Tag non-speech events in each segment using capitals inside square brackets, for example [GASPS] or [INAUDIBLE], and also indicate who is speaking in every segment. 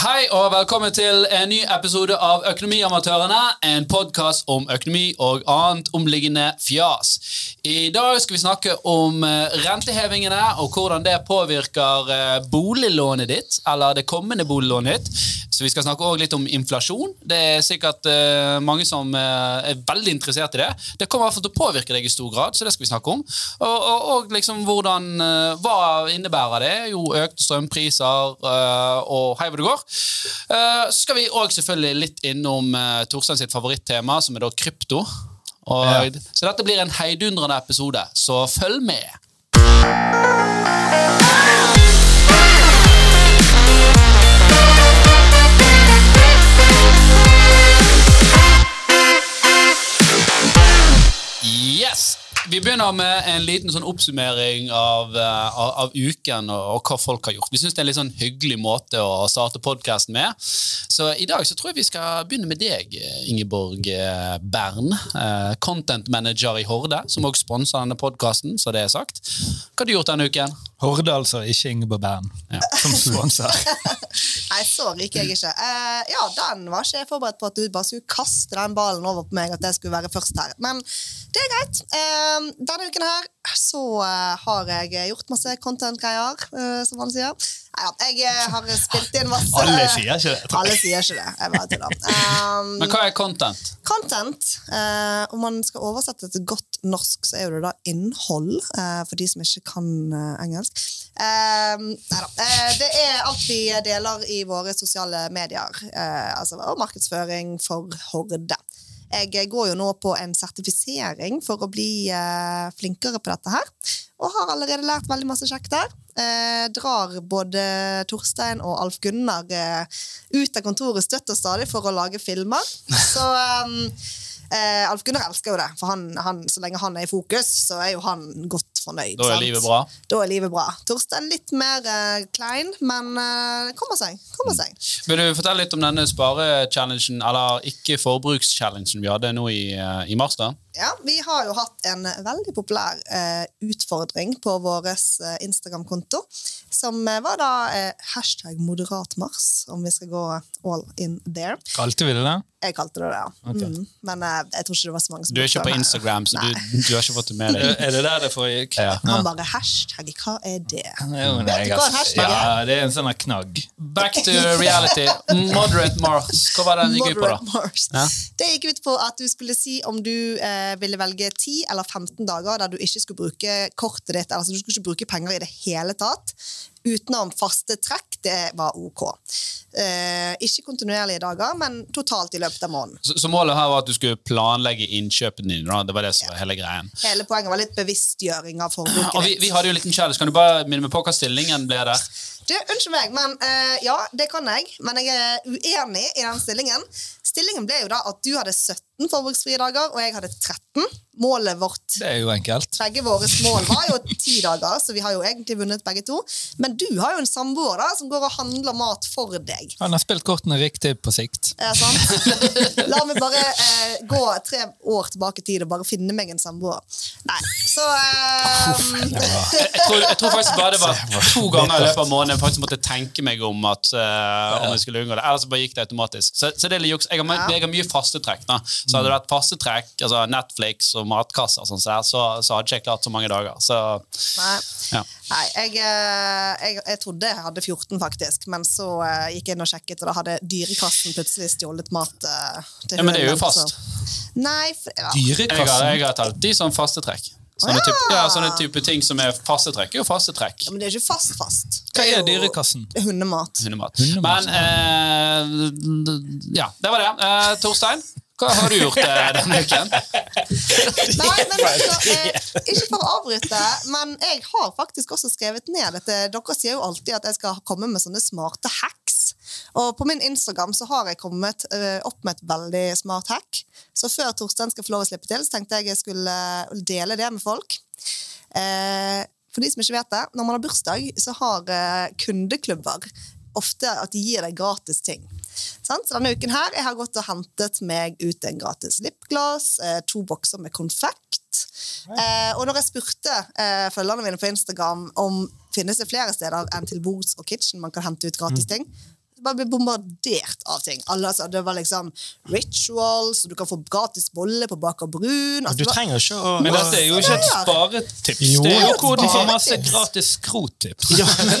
Speaker 1: Hei og velkommen til en ny episode av Økonomiamatørene. En podkast om økonomi og annet omliggende fjas. I dag skal vi snakke om eh, rentehevingene og hvordan det påvirker eh, boliglånet ditt, eller det kommende boliglånet ditt. Så vi skal snakke også litt om inflasjon. Det er sikkert uh, mange som er veldig interessert i det. Det kommer i hvert fall til å påvirke deg i stor grad, så det skal vi snakke om. Og, og, og liksom hvordan Hva innebærer det? Jo, økte strømpriser og hei hvor det går. Så skal vi òg selvfølgelig litt innom Torstein sitt favorittema, som er da krypto. Og, ja. Så dette blir en heidundrende episode, så følg med. Yes! Vi begynner med en liten sånn oppsummering av, uh, av, av uken og, og, hva folk har gjort. Vi syns det er en litt sånn hyggelig måte å starte podkasten med. Så i dag så tror jeg vi skal begynne med deg, Ingeborg eh, Bern. Uh, content manager i Horde, som også sponser denne podkasten, så det er sagt. Hva har du gjort denne uken?
Speaker 2: Horde, altså, ikke Ingeborg Bern, ja. som sponser. [LAUGHS]
Speaker 3: Nei, så rik er jeg ikke. Uh, ja, den var ikke jeg forberedt på at du bare skulle kaste den ballen over på meg, at jeg skulle være først her. Men det er greit. Uh, denne uken her så uh, har jeg gjort masse content-greier, som man sier. Ja, jeg har spilt inn masse
Speaker 2: Alle sier ikke det.
Speaker 3: Alle sier ikke det. Jeg bare tuller. Um,
Speaker 1: Men hva er content?
Speaker 3: Content, Om man skal oversette til godt norsk, så er det da innhold, for de som ikke kan engelsk. Nei da. det er alt vi deler i våre sosiale medier. Eh, altså, og markedsføring for Horde. Jeg går jo nå på en sertifisering for å bli eh, flinkere på dette her. Og har allerede lært veldig masse kjekt der. Eh, drar både Torstein og Alf Gunnar eh, ut av kontoret støtt og stadig for å lage filmer. [LAUGHS] Så um, eh, Alf Gunnar elsker jo det, for han, han, så lenge han er i fokus, så er jo han godt fornøyd.
Speaker 1: Da er sant? livet bra?
Speaker 3: Da er livet bra. Torstein litt mer eh, klein, men eh, kommer seg. kommer seg.
Speaker 1: Vil du fortelle litt om denne spare-challengen, eller ikke-forbrukschallengen vi hadde nå i, uh, i mars? da?
Speaker 3: Ja, Vi har jo hatt en veldig populær eh, utfordring på vår eh, Instagram-konto, som eh, var da hashtag moderatmars, om vi skal gå all in there.
Speaker 2: Kalte vi det det?
Speaker 3: Jeg kalte det det, ja. Okay. Mm, men jeg tror ikke det var så mange som
Speaker 1: Du er ikke på Instagram, så du, du, har ikke fått det med deg.
Speaker 2: er det der det foregikk?
Speaker 3: Ja. Han bare hashtag, hva er det?
Speaker 2: Jo, nei, Vet du hva en hashtag er? Ja, det er en sånn knagg.
Speaker 1: Back to reality. Moderate Mars. Hva var det den gikk ut på, da?
Speaker 3: Ja? Det gikk ut på at du skulle si om du eh, ville velge 10 eller 15 dager der du ikke skulle bruke kortet ditt, altså du skulle ikke bruke penger i det hele tatt utenom faste trekk, det var ok. Eh, ikke kontinuerlige dager, men totalt i løpet av måneden.
Speaker 1: Så, så, målet her var at du skulle planlegge innkjøpene dine? Det var det som var hele greien?
Speaker 3: Hele poenget var litt bevisstgjøring av forbruket.
Speaker 1: Og vi, vi hadde jo en liten challenge. Kan du bare minne meg på hva stillingen ble der?
Speaker 3: Du, Unnskyld meg, men uh, ja, det kan jeg. Men jeg er uenig i den stillingen. Stillingen ble jo da at du hadde 17 forbruksfrie dager, og jeg hadde 13 målet vårt
Speaker 2: Det er jo enkelt.
Speaker 3: Begge våre mål var jo ti dager, så vi har jo egentlig vunnet begge to. Men du har jo en samboer da, som går og handler mat for deg.
Speaker 2: Han har spilt kortene riktig på sikt.
Speaker 3: Ja, sant? La meg bare eh, gå tre år tilbake i tid og bare finne meg en samboer. Nei, så eh,
Speaker 1: jeg, tror, jeg, tror, faktisk bare det var to ganger i løpet av måneden jeg faktisk måtte tenke meg om at eh, om jeg skulle unngå det. Ellers bare gikk det automatisk. Så, så det er litt juks. Jeg, jeg, har mye fastetrekk. da. Så hadde det vært fastetrekk, altså Netflix og matkasser, sånn, så, så, så, hadde jeg ikke klart så mange dager. Så,
Speaker 3: Nei, ja. Nei jeg, eh, jeg, jeg, trodde jeg hadde 14, faktisk, men så uh, gikk jeg inn og sjekket, og da hadde Dyrekassen plutselig stjålet mat. Uh,
Speaker 1: ja, Men det er jo fast.
Speaker 3: Nei, for, ja.
Speaker 2: Dyrekassen?
Speaker 1: Jeg har, jeg har tatt de som fastetrekk. Sånne, type, ja, sånne type ting som er faste trekk, er jo faste trekk.
Speaker 3: Ja, men det er ikke fast-fast.
Speaker 2: Hva er Dyrekassen?
Speaker 3: Hundemat.
Speaker 1: Hundemat. Hundemat. Men eh, ja, det var det. Eh, Torstein? Hva har du gjort eh, [LAUGHS] denne uken?
Speaker 3: Nei, men altså, eh, Ikke for å avbryte, men jeg har faktisk også skrevet ned dette. Dere sier jo alltid at jeg skal komme med sånne smarte hacks. Og på min Instagram så har jeg kommet uh, opp med et veldig smart hack. Så før Torstein skal få lov å slippe til, så tenkte jeg jeg skulle dele det med folk. Uh, for de som ikke vet det, når man har bursdag, så har uh, kundeklubber ofte at de gir deg gratis ting. Så denne uken her, Jeg har gått og hentet meg ut en gratis lipgloss, eh, to bokser med konfekt. Eh, og når jeg spurte eh, følgerne mine på Instagram om finnes det flere steder enn til Boots og Kitchen man kan hente ut gratis mm. ting, Du bare blir bombardert av ting. Alle, altså, det var liksom rituals, og du kan få gratis bolle på Baker Brun. Altså,
Speaker 4: Du
Speaker 3: var-
Speaker 4: trenger ikke å
Speaker 2: Men dette er jo ikke et sparetips.
Speaker 4: Jo.
Speaker 2: Det er jo du får masse gratis skrotips.
Speaker 4: ja, [LAUGHS] men,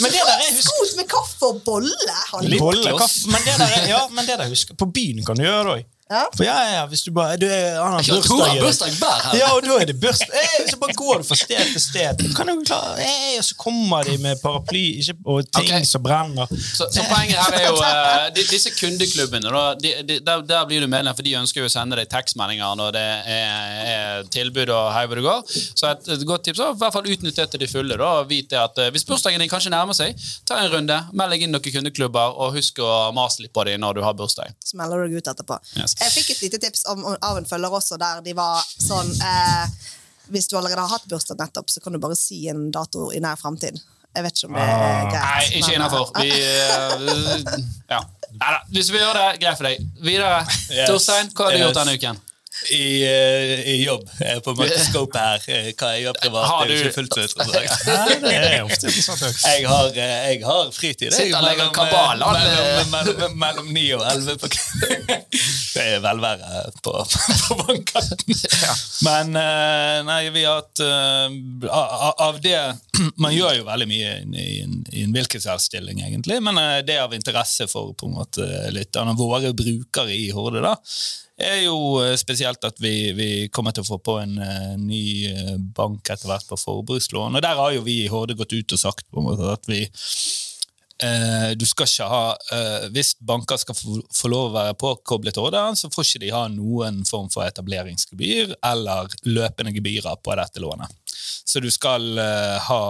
Speaker 4: men det der er
Speaker 3: Skrot med kaffe og bolle! Litt
Speaker 4: Bolle, kaffe, men det der er, ja, men det der husker På byen kan du gjøre det òg.
Speaker 3: Ja.
Speaker 4: For ja, ja, hvis du bare du Han har bursdag.
Speaker 1: bursdag hver helg.
Speaker 4: Ja, og da er det bursdag. Eh, Så bare går du fra sted til sted. Du Kan jo klare, eh, og så kommer de med paraply ikke, og ting
Speaker 1: okay.
Speaker 4: som brenner.
Speaker 1: Så, så poenget her er jo uh, de, Disse kundeklubbene, da, de, de, der, der blir du medlem, for de ønsker jo å sende deg tekstmeldinger når det er, er tilbud og hei hvor det går. Så et, et godt tips er i hvert fall utnytte det til de fulle. da, og Vite at uh, Hvis bursdagen din kanskje nærmer seg, ta en runde, meld deg inn noen kundeklubber, og husk å mase litt på dem når du har bursdag.
Speaker 3: Så melder du deg ut etterpå.
Speaker 1: Yes.
Speaker 3: Jeg fikk et lite tips om, om, av en følger også, der de var sånn eh, Hvis du allerede har hatt bursdag nettopp, så kan du bare si en dato i nær framtid. Jeg vet ikke om det er
Speaker 4: Ah.
Speaker 3: greit.
Speaker 1: Nei, ikke innafor. Vi uh, [LAUGHS] Ja. Neida, Hvis vi gjør det, greit for deg. Videre.
Speaker 5: Yes.
Speaker 1: Torstein, hva har du gjort denne uken?
Speaker 5: I, eh, I jobb. Jeg er på mikroskopet her. Eh, Hva jeg gjør privat,
Speaker 1: Har
Speaker 5: det er jo ikke fullt så [LAUGHS] interessant.
Speaker 4: Nei, det er [LAUGHS] ofte interessant.
Speaker 5: Jeg har, eh, jeg har fritid.
Speaker 1: Sitter og legger
Speaker 5: mellom,
Speaker 1: kabal,
Speaker 5: eh, Mellom, mellom, mellom 9 og 11 på kvelden. [LAUGHS] Det er velvære på, på vannkanten. Men nei, vi har hatt av- det [CLEARS THROAT] Man gjør jo veldig mye i en, i en, hvilken stilling, egentlig. Men det er av interesse for på en måte litt av våre brukere i Horde. da er jo eh, spesielt at vi, vi kommer til å få på en uh, ny eh, bank etter hvert på forbrukslån. Og der har jo vi i Horde gått ut og sagt på en måte at vi uh, du skal ikke ha, uh, Hvis banker skal få, få lov å være påkoblet Horde, så får ikke de ha noen form for etableringsgebyr eller løpende gebyrer på dette lånet. Så du skal ha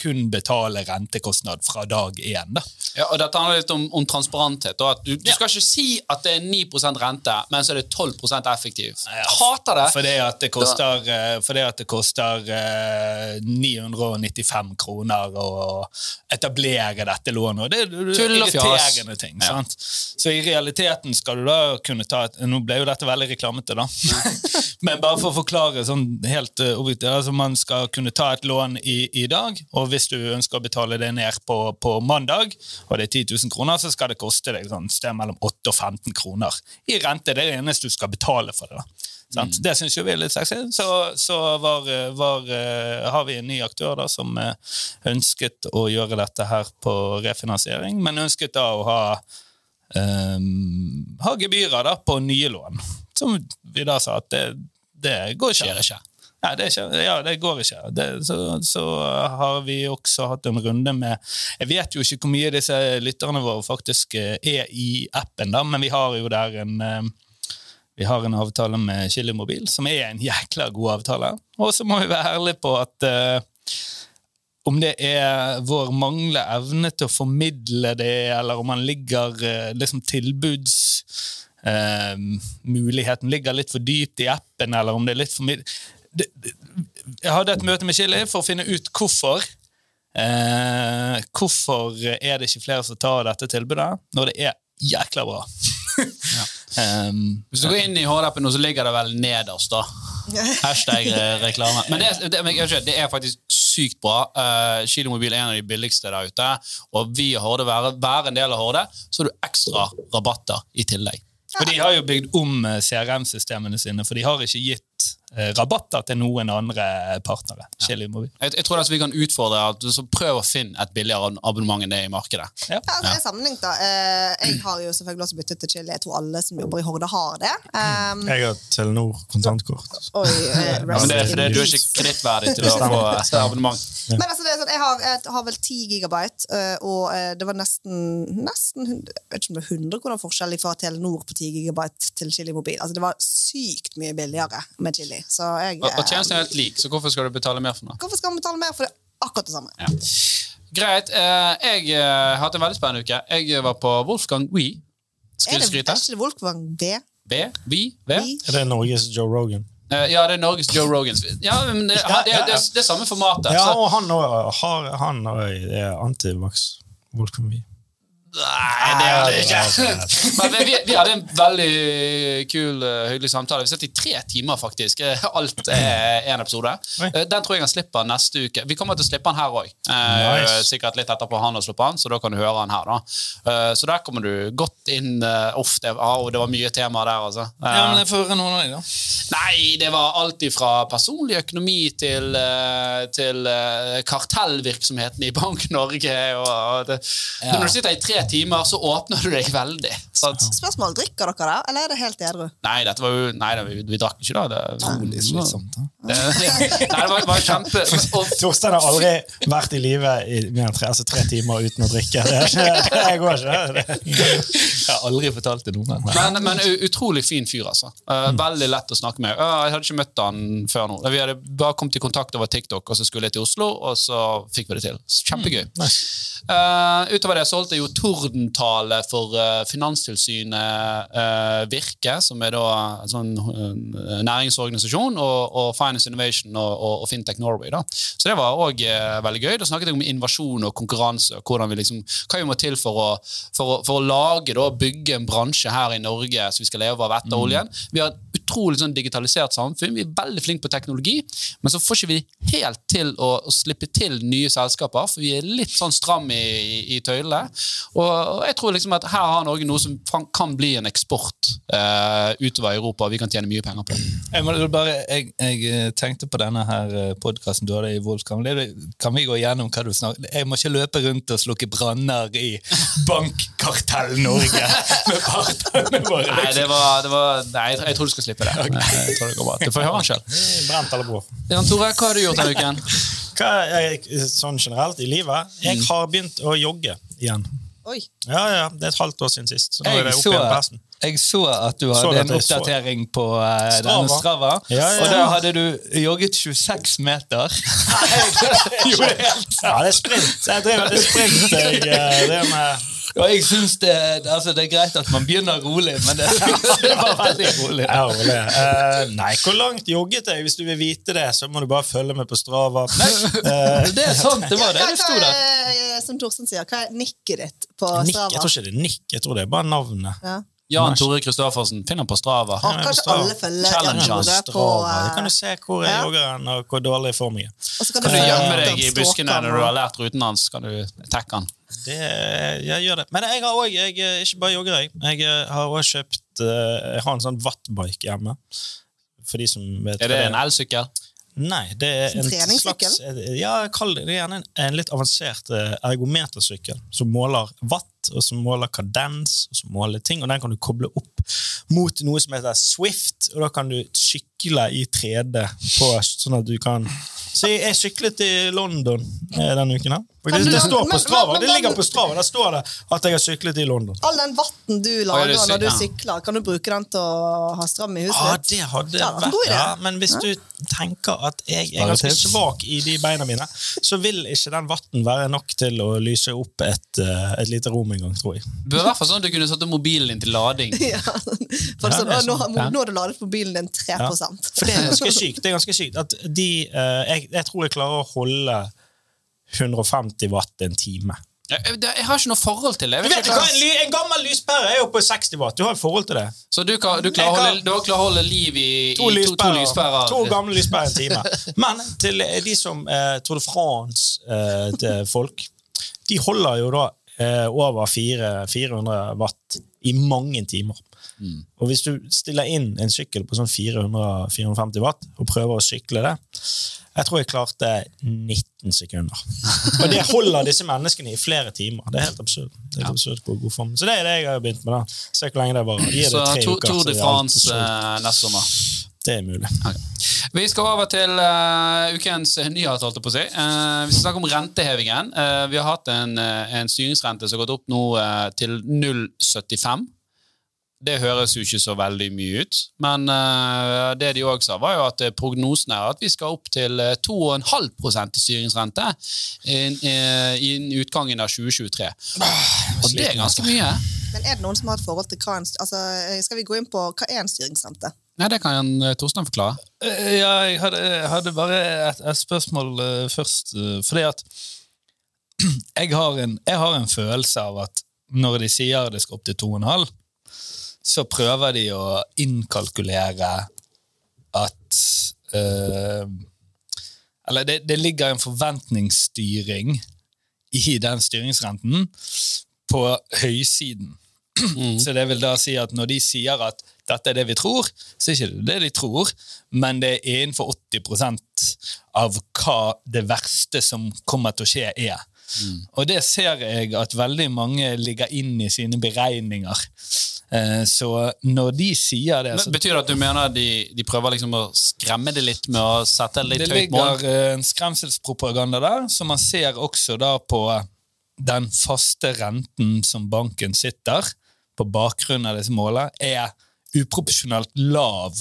Speaker 5: kun betale rentekostnad fra dag én. da.
Speaker 1: Ja, og Dette handler litt om, om transparenthet. Du, du skal ikke si at det er 9% rente, men så er det 12% effektiv. Hater det!
Speaker 5: Fordi at det koster, eh, fordi at det koster eh, 995 kroner å etablere dette lånet. Det er er irriterende ting.
Speaker 1: Ja.
Speaker 5: Sant? Så i realiteten skal du da kunne ta et Nå ble jo dette veldig reklamete, da. [LAUGHS] Men bare for å forklare sånn helt objektivt. Altså man skal kunne ta et lån i, i dag, og hvis du ønsker å betale det ned på, på mandag, og det er 10 000 kroner, så skal det koste deg sånn sted mellom 8 og 15 kroner i rente. Det er det eneste du skal betale for det. da. Mm. Det syns vi er litt sexy. Så, så var, var, eh, har vi en ny aktør da, som eh, ønsket å gjøre dette her på refinansiering, men ønsket da å ha, um, ha gebyrer da, på nye lån. Som vi da sa at det, det går ikke.
Speaker 1: Skjer ikke.
Speaker 5: Nei, det, ikke, ja, det går ikke. Det, så, så har vi også hatt en runde med Jeg vet jo ikke hvor mye disse lytterne våre faktisk eh, er i appen, da, men vi har jo der en eh, vi har en avtale med Chili Mobil, som er en jækla god avtale. Og så må vi være ærlige på at uh, om det er vår manglende evne til å formidle det, eller om man ligger uh, liksom tilbuds... Uh, muligheten ligger litt for dypt i appen, eller om det er litt for mye det, det, Jeg hadde et møte med Chili for å finne ut hvorfor. Eh, hvorfor er det ikke flere som tar dette tilbudet, når det er jækla bra? um, [LAUGHS]
Speaker 1: Hvis du går inn i HD-appen, så ligger det vel nederst. da. [LAUGHS] Hashtag eh, reklame. Men det, det, men ikke, det er faktisk sykt bra. Uh, Kilomobil er en av de billigste der ute. Og via Horde, være, være en del av Horde, så har du ekstra rabatter i tillegg.
Speaker 5: Og de har jo bygd om eh, CRM-systemene sine, for de har ikke gitt eh, rabatter til noen andre partnere. Ja.
Speaker 1: Jeg, jeg tror at vi kan utfordre at så Prøv å finne et billigere abonnement enn det i markedet.
Speaker 5: Ja.
Speaker 3: Ja, altså, jeg sammenlignet da. Eh, Jeg har jo selvfølgelig også byttet til Chili. Jeg tror alle som jobber i Horde, har det. Um,
Speaker 4: Jeg har Telenor kontantkort.
Speaker 3: oi, ja,
Speaker 1: Men det er fordi du er ikke kredittverdig til å få et abonnement.
Speaker 3: Men altså, det er sånn, jeg har, jeg har vel 10 gigabyte, og det var nesten, nesten jeg vet ikke om det er 100 kroner forskjell fra Telenor på 10 gigabyte til Chili Mobil. Altså, det var sykt mye billigere med Chili. Så jeg,
Speaker 1: Og, og
Speaker 3: øh,
Speaker 1: tjenesten er helt lik, så hvorfor skal du betale mer for noe?
Speaker 3: Hvorfor skal man betale mer for det? Akkurat det samme.
Speaker 1: Ja. Greit. eh, Jeg eh, har hatt en veldig spennende uke. Jeg var på Wolfgang Wee.
Speaker 3: Er det, er ikke det Wolfgang V?
Speaker 1: B? Vi? V?
Speaker 4: Er det Norges Joe Rogan?
Speaker 1: Eh, Ja, det er Norges Joe Rogans. Ja, men det, det, det, det, det er samme formatet.
Speaker 4: Ja, og han òg har han også er antivax. Wolfgang Vi.
Speaker 1: Nei, det gjør det ikke. [LAUGHS] Men vi, vi hadde en veldig kul, eh, hyggelig samtale. Vi satt i tre timer, faktisk. Eh, Alt er én episode. Eh, Den tror jeg han slipper neste uke. Vi kommer til å slippe den her òg.
Speaker 4: Nice.
Speaker 1: Sikkert litt etterpå han har sluppet den, så da kan du høre den her. da. Eh, Så der kommer du godt inn. eh, Uff, det, oh, det var mye temaer der, altså. Eh,
Speaker 5: Ja, men jeg får høre noen av dem, da.
Speaker 1: Nei, det var alt fra personlig økonomi til, eh, til eh, kartellvirksomheten i Bank Norge. Og, og det,
Speaker 5: Ja.
Speaker 1: Når du sitter i tre timer, så åpner du deg veldig. Sant?
Speaker 3: Spørsmål, Drikker dere da, eller er det helt edru?
Speaker 1: Nei, dette var jo, nei det, vi, vi drakk ikke da. Det,
Speaker 5: Trolig slitsomt. da. [LAUGHS]
Speaker 1: det, nei, det var, var kjempe [LAUGHS]
Speaker 4: Torstein har aldri vært i live i mer enn tre, altså tre timer uten å drikke. Det, er ikke, det går ikke. Det.
Speaker 5: Jeg har aldri fortalt det noen.
Speaker 1: men, men utrolig fin fyr, altså. Eh, veldig lett å snakke med. Eh, jeg hadde ikke møtt han før nå. Vi hadde bare kommet i kontakt over TikTok, og så skulle jeg til Oslo, og så fikk vi det til. Kjempegøy. Uh, utover det så holdt jeg jo tordentale for eh, Finanstilsynet eh, Virke, som er da en sånn eh, næringsorganisasjon, og, og Finance Innovation og, og, og Fintech Norway. da. Så det var òg veldig gøy. Da snakket jeg om innovasjon og konkurranse, og vi liksom, hva vi må til for å, for for å lage og bygge en bransje her i Norge som vi skal leve av etter oljen. Vi har et utrolig sånn digitalisert samfunn. Vi er veldig flinke på teknologi, men så får ikke vi helt til å, å slippe til nye selskaper, for vi er litt sånn stram i, i, i tøylene. Og, og jeg tror liksom at her har Norge noe som kan bli en eksport uh, utover Europa, vi kan tjene mye penger på.
Speaker 5: Jeg, må bare, jeg, jeg eh, tenkte på denne her podkasten du hadde i Wolfgang. Kan vi gå gjennom hva du snakker Jeg må ikke løpe rundt og slukke branner i Bankkartell Norge [LAUGHS] med partene våre.
Speaker 1: Nei, det var, det var, nei jeg, jeg tror du skal slippe det. Jeg tror det går bra. Du får høre den sjøl.
Speaker 4: Brent eller bror.
Speaker 1: Jan Tore, hva har du gjort denne uken?
Speaker 4: Hva er, jeg, sånn generelt i livet? Jeg har begynt å jogge igjen.
Speaker 3: Oi.
Speaker 4: Ja, ja, Det er et halvt år siden sist. Så nå er
Speaker 5: Jeg
Speaker 4: det opp
Speaker 5: så,
Speaker 4: igjen på hesten.
Speaker 5: jeg så at du hadde en
Speaker 4: så.
Speaker 5: oppdatering på uh,
Speaker 4: Strava.
Speaker 5: denne Strava.
Speaker 4: Ja, ja,
Speaker 5: Og da hadde du jogget 26 meter. [LAUGHS] Jo, det er
Speaker 4: Ja, det er sprint. Jeg driver det er sprint jeg eh, drev med.
Speaker 5: Og jeg synes det, altså det er greit at man begynner rolig, men det, [LAUGHS] det var veldig rolig.
Speaker 4: Ja, rolig. Eh, nei, hvor langt jogget jeg? Hvis du vil vite det, så må du bare følge med på Strava. Eh, [LAUGHS]
Speaker 5: Det er sant, det var det det sto der.
Speaker 3: er, som Torstein sier, hva er nikket ditt på
Speaker 4: Nick,
Speaker 3: Strava?
Speaker 4: jeg tror ikke det er nikk, jeg tror det er bare navnet.
Speaker 3: Ja.
Speaker 1: Jan Tore Kristoffersen. finner på Strava.
Speaker 3: Og kanskje
Speaker 4: Strava.
Speaker 3: alle følger
Speaker 1: Challenge
Speaker 4: Strava.
Speaker 3: Eh,
Speaker 4: kan du se hvor jeg jogger hen, og hvor dårlig form jeg er.
Speaker 3: og så
Speaker 1: Kan du gjemme deg i buskene når du har lært ruten hans? Kan du takke han?
Speaker 4: Det, jeg gjør det. Men jeg har jeg eh, ikke bare jogger, jeg. Jeg eh, har også kjøpt eh, Jeg har en sånn wattbike hjemme. For de som vet
Speaker 1: Er det en elsykkel?
Speaker 4: Nei, det er en slags Ja, kall det er gjerne en, en litt avansert ergometersykkel som måler watt, og som måler kadens, og som måler ting, og den kan du koble opp mot noe som heter Swift, og da kan du sykle i 3D på, sånn at du kan Så jeg, jeg syklet i London eh, denne uken her. Det,
Speaker 3: du-
Speaker 4: det står på Strava,
Speaker 3: men- men
Speaker 4: det ligger på Strava, der står det at jeg har syklet i London.
Speaker 3: All den vatten du lager
Speaker 1: er
Speaker 3: når du sykler, kan du bruke den til å ha stram i huset
Speaker 4: Ja,
Speaker 3: ditt?
Speaker 4: det hadde
Speaker 3: Ja,
Speaker 4: vært ja, Men hvis du tenker at jeg er ganske svak i de beina mine, så vil ikke den vatten være nok til å lyse opp et, eh, et lite rom en gang, tror jeg.
Speaker 1: Det bør i hvert fall sånn at du kunne satt mobilen din til lading. [LAUGHS]
Speaker 3: Ja, for sånn, nå, har- nå har du ladet mobilen bilen din 3
Speaker 4: Ja. For det er ganske sykt. Det er ganske sykt at de, uh, jeg, jeg tror jeg klarer å holde 150 watt en time.
Speaker 1: Jeg, har ikke noe forhold til det. Vet
Speaker 4: vet hva, En, gammel lyspære er jo på 60 watt. Du har et forhold til det.
Speaker 1: Så du, kan, du, klarer å holde, du klarer å holde liv i, i
Speaker 4: To
Speaker 1: to, to
Speaker 4: lyspærer. To gamle lyspærer en time. [LAUGHS] Men til de som eh, Tour de France-folk, de holder jo da eh, over fire- 400 watt i mange timer. Og hvis du stiller inn en sykkel på sånn 400-450 watt og prøver å sykle det Jeg tror jeg klarte 19 sekunder. [LAUGHS] Og det holder disse menneskene i flere timer. Det er helt absurd. Det er helt absurd på god form. Så det er det jeg har begynt med. da. Se hvor lenge det varer. Gi det tre uker,
Speaker 1: Tour de France eh, neste sommer.
Speaker 4: Det er mulig.
Speaker 1: Vi skal over til uh, ukens nyhet, holdt jeg på å si. Uh, vi skal snakke om rentehevingen. Uh, vi har hatt en, en styringsrente som har gått opp nå til 0,75. Det høres jo ikke så veldig mye ut, men det de òg sa, var jo at prognosen er at vi skal opp til eh, 2,5% i styringsrente inn- innen utgangen av 2023. Og det er ganske mye.
Speaker 3: Men er det noen som har et forhold til hva en altså, Skal vi gå inn på hva er en styringsrente?
Speaker 1: Nei, det kan eh, Torstein forklare.
Speaker 5: Eh, Ja, jeg hadde, jeg hadde bare et, et spørsmål eh, først. fordi at [CLEARS THROAT] jeg har, en, jeg har en følelse av at når de sier det skal opp til 2,5, så prøver de å innkalkulere at eh, Eller det, det ligger en forventningsstyring i den styringsrenten på høysiden. [CLEARS THROAT] Så det vil da si at når de sier at dette er det vi tror, så er det ikke det det de tror, men det er innenfor 80% av hva det verste som kommer til å skje, er. Og det ser jeg at veldig mange ligger inn i sine beregninger. Eh, Så når de sier det
Speaker 1: Men Betyr det at du mener de, de prøver liksom å skremme det litt med å sette det litt
Speaker 5: Det
Speaker 1: høyt mål?
Speaker 5: ligger eh, en skremselspropaganda der, som man ser også da på den faste renten som banken sitter på bakgrunn av disse målene, er uproporsjonalt lav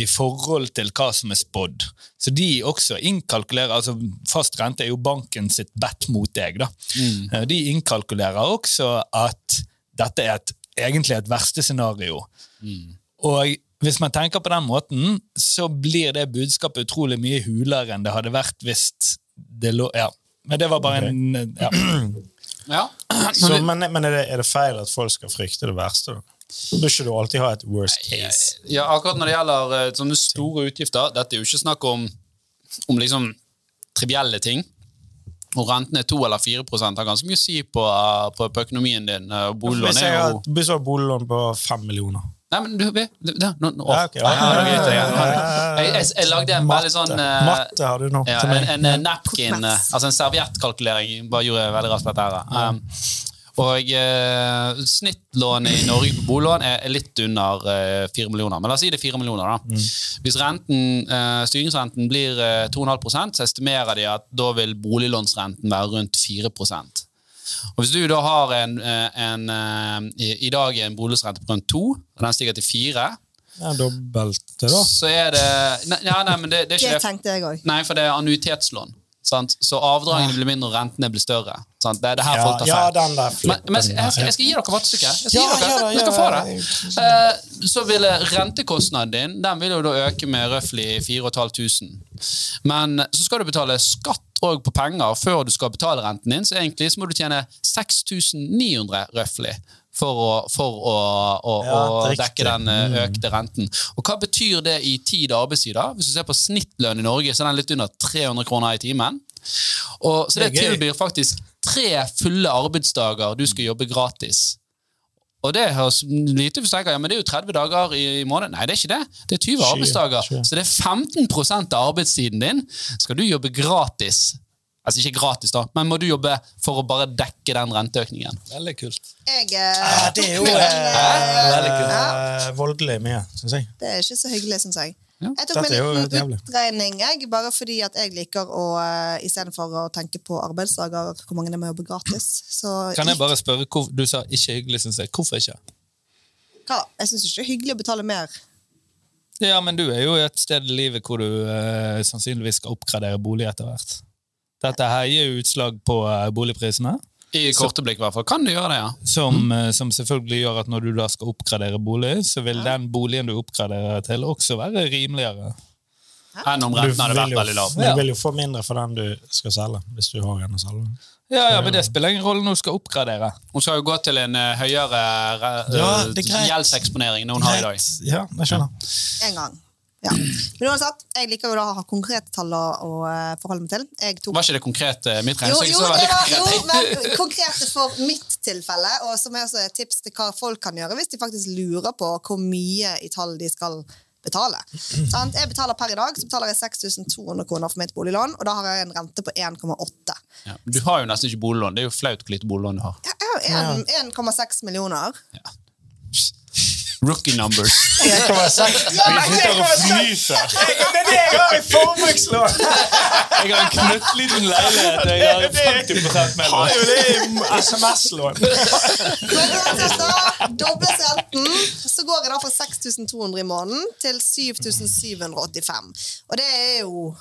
Speaker 5: i forhold til hva som er spådd. Så de også innkalkulerer altså Fast rente er jo banken sitt bet mot deg. da. Mm. De innkalkulerer også at dette er et, egentlig et verste scenario. Og hvis man tenker på den måten, så blir det budskapet utrolig mye hulere enn det hadde vært hvis det lå Ja. Men det var bare en ja.
Speaker 1: Ja.
Speaker 4: Så, men men er, det, er det feil at folk skal frykte det verste? da? Bør ikke du alltid ha et worst case?
Speaker 1: ja, akkurat når det gjelder eh, sånne store utgifter Dette er jo ikke snakk om, om liksom trivielle ting. Og renten er 2 eller 4 har ganske mye å si på, eh, på, på økonomien din. eh, Boliglån er jo
Speaker 4: hvis jeg har boliglån på 5 millioner
Speaker 1: Nei, men du vet det, det, nå, nå,
Speaker 4: Ja, ok.
Speaker 1: ja, det greit, ja. jeg, jeg, jeg lagde en veldig sånn
Speaker 4: Matte har du nå
Speaker 1: ja, en, napkin, altså en serviettkalkulering. Bare gjorde jeg veldig raskt dette. her. Um, og eh, snittlånet i Norge på boliglån er, litt under eh, 4 millioner. Men la oss si det er 4 millioner. da. Hvis renten, eh, styringsrenten blir eh, 2,5 så estimerer de at da vil boliglånsrenten være rundt 4 og Hvis du da har en, en, en eh, i, i dag en boliglånsrente på rundt 2, og den stiger til 4,
Speaker 4: Ja, dobbelt da.
Speaker 1: så er det Nei, nei, nei men det, det er ikke
Speaker 3: det. tenkte jeg òg.
Speaker 1: Nei, for det er annuitetslån. Sant? Så avdragene blir mindre, og rentene blir større. Sant? Det er det her
Speaker 4: Ja,
Speaker 1: folk tar
Speaker 4: ja, den der
Speaker 1: Men, men jeg, skal, jeg skal gi dere vattestykket. Jeg skal
Speaker 4: Ja,
Speaker 1: gi dere,
Speaker 4: ja
Speaker 1: dere få det. Eh, så ville rentekostnaden din den vil jo da øke med røftlig 4500. Men så skal du betale skatt òg på penger før du skal betale renten din, så egentlig så må du tjene 6900 røftlig. For å, for å, å,
Speaker 4: Ja,
Speaker 1: å dekke den eh, økte renten. Og Hva betyr det i tid arbeidstider? Hvis du ser på snittlønn i Norge, så er den litt under 300 kroner i timen. Og, så det,
Speaker 4: Det
Speaker 1: tilbyr faktisk tre fulle arbeidsdager du skal jobbe gratis. Og det høres lite tenker ja, men det er jo 30 dager i, i måneden. Nei, det er ikke det. Det er 20 arbeidsdager. Så det er 15% av arbeidstiden din skal du jobbe gratis. Altså ikke gratis, da, men må du jobbe for å bare dekke den renteøkningen.
Speaker 5: Veldig kult.
Speaker 3: Jeg,
Speaker 4: Ja,
Speaker 3: eh,
Speaker 4: det er jo eh,
Speaker 3: eh,
Speaker 4: veldig kult.
Speaker 3: ja,
Speaker 4: Eh, voldelig mye, syns jeg.
Speaker 3: Det er ikke så hyggelig, syns jeg.
Speaker 1: Ja.
Speaker 3: Jeg tok min liten utregning, jeg, bare fordi at jeg liker å uh, istedenfor å tenke på arbeidsdager, hvor mange det må jobbe gratis. Så
Speaker 5: Kan jeg bare spørre, hvor, Du sa ikke hyggelig, syns jeg. Hvorfor ikke?
Speaker 3: hva? Jeg syns ikke det er hyggelig å betale mer.
Speaker 5: Ja, men du er jo i et sted i livet hvor du eh, sannsynligvis skal oppgradere bolig etter hvert. Dette her gir utslag på eh, boligprisene,
Speaker 1: I korte blikk, i hvert fall. Kan du gjøre det, ja.
Speaker 5: som,
Speaker 3: Mm.
Speaker 5: eh, som selvfølgelig gjør at når du da skal oppgradere bolig, så vil den boligen du oppgraderer til, også være rimeligere.
Speaker 1: Enn om renten hadde vært veldig lav.
Speaker 4: du vil jo få mindre for den du skal selge, hvis du har en å selge.
Speaker 5: Ja, ja, men det spiller ingen rolle når du skal oppgradere.
Speaker 1: Hun skal jo gå til en eh, høyere eh,
Speaker 4: Ja, er
Speaker 1: gjeldseksponering enn hun har i dag.
Speaker 4: Ja, jeg skjønner.
Speaker 3: En gang. Ja. Men uansett, jeg liker jo da å ha konkrete tall å, eh, forholde meg til. Tok
Speaker 1: Var ikke det konkret? eh, Mitt regnestykke
Speaker 3: jo,
Speaker 1: jo,
Speaker 3: det var, jo, men konkrete for mitt tilfelle, og som er også et tips til hva folk kan gjøre hvis de faktisk lurer på hvor mye i tall de skal betale. Sånn, Jeg betaler Per i dag så betaler jeg 6200 kroner for mitt boliglån, og da har jeg en rente på 1,8.
Speaker 1: Ja, du har jo nesten ikke boliglån. Det er jo flaut hvor lite boliglån du har.
Speaker 3: Jeg har jo 1,6 millioner.
Speaker 1: Rookie numbers. [LAUGHS]
Speaker 4: 1,6.
Speaker 3: Ja, men
Speaker 5: Vi sitter og fnyser.
Speaker 4: Det er det jeg har i forbrukslån!
Speaker 5: Jeg har en knøttliten leilighet. Jeg har 50
Speaker 4: Har
Speaker 5: mellom.
Speaker 4: jo det i SMS-lån.
Speaker 3: Men uansett da, så går jeg da fra 6200 i måneden til 7785. Og det er jo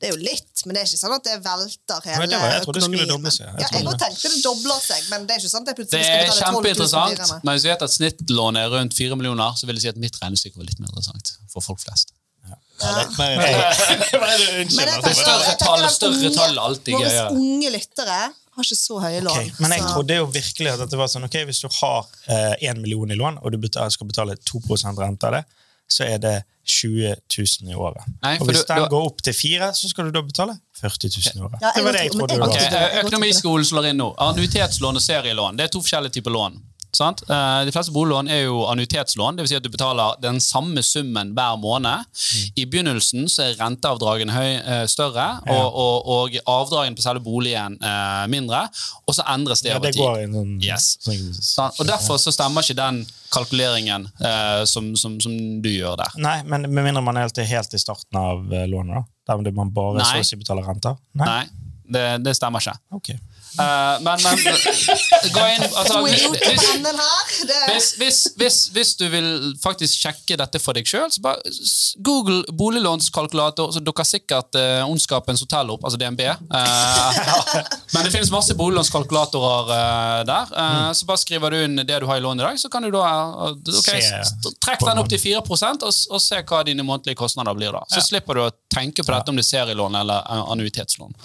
Speaker 3: det er jo litt, men det er ikke sånn at det velter hele
Speaker 4: økonomien. det var- jeg trodde det skulle
Speaker 3: økonomien.
Speaker 4: doble seg. Jeg
Speaker 3: Ja, jeg
Speaker 4: det.
Speaker 3: tenkte det dobler seg, men det er ikke sånn at jeg
Speaker 1: Det
Speaker 3: plutselig skal
Speaker 1: er
Speaker 3: betale 12 000
Speaker 1: kjempeinteressant, men hvis vi vet at snittlånet er rundt 4 millioner, så vil jeg si at mitt regnestykke var litt mer interessant for folk flest.
Speaker 5: Hva er [LAUGHS] det?
Speaker 3: Men jeg det
Speaker 5: altså.
Speaker 1: større tall- større tall er alltid
Speaker 3: Våre unge lyttere har ikke så høye lån.
Speaker 4: Okay, Men jeg
Speaker 3: så-
Speaker 4: trodde jo virkelig at det var sånn, ok, hvis du har én million i lån, og du betal- skal betale 2 rente av det, så er det 20 000 i året.
Speaker 1: Nei,
Speaker 4: og hvis
Speaker 1: du-
Speaker 4: den
Speaker 1: du-
Speaker 4: går opp til fire, så skal du da betale 40 000 i året.
Speaker 3: Ja,
Speaker 4: det var det jeg trodde
Speaker 3: men
Speaker 4: det
Speaker 1: Ok,
Speaker 4: var.
Speaker 3: det.
Speaker 1: eh, Økonomiskolen slår inn nå. Annuitetslån og serielån. Det er to forskjellige typer lån. Sant? Eh, De fleste boliglån er jo annuitetslån, dvs. Si at du betaler den samme summen hver måned.
Speaker 4: Mm.
Speaker 1: I begynnelsen så er renteavdragene høy, større, større, og, og, og avdragene på selve boligen eh, mindre. Og så endres det
Speaker 4: Ja,
Speaker 1: over
Speaker 4: det
Speaker 1: tid.
Speaker 4: går inn, sånn,
Speaker 1: Yes.
Speaker 4: sånn
Speaker 1: Og Derfor så stemmer ikke den kalkuleringen eh, som, som, som du gjør der.
Speaker 4: Nei, men med mindre man er helt, helt i starten av eh, lånet, da. Der man bare
Speaker 1: Nei.
Speaker 4: så å si betaler renter. Nei?
Speaker 1: Nei, det, det stemmer ikke.
Speaker 4: Ok.
Speaker 1: Eh, men, men gå inn altså, hvis, hvis, hvis, hvis, hvis, du vil faktisk sjekke dette for deg sjøl, så bare google boliglånskalkulator, så dukker sikkert uh, Ondskapens hotell opp, altså DNB. Uh, [LAUGHS] men det finnes masse boliglånskalkulatorer uh, der. Eh, Så bare skriver du inn det du har i lån i dag, så kan du da eh, ok, Trekk den opp til 4 og, og se hva dine månedlige kostnader blir da. Så slipper du å tenke på dette om det er serielån eller eh, annuitetslån.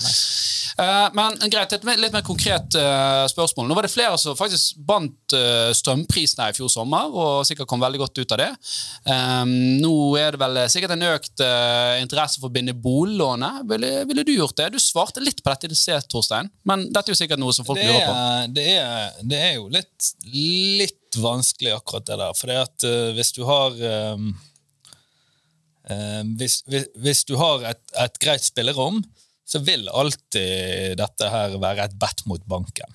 Speaker 1: Eh, men greit, litt mer konkret uh, spørsmål. Nå var det flere som faktisk bandt uh, strømprisene i fjor sommer, og sikkert kom veldig godt ut av det. Um, nå er det vel sikkert en økt uh, interesse for å binde boliglånet. Ville, ville du gjort det? Du svarte litt på dette i sted, Torstein, men dette er jo sikkert noe som folk
Speaker 5: Det
Speaker 1: lurer på.
Speaker 5: det, er, det er jo litt, litt vanskelig, akkurat det der. For det at eh, hvis du har um, eh, hvis, hvis, hvis du har et, et greit spillerom, så vil alltid dette her være et bet mot banken.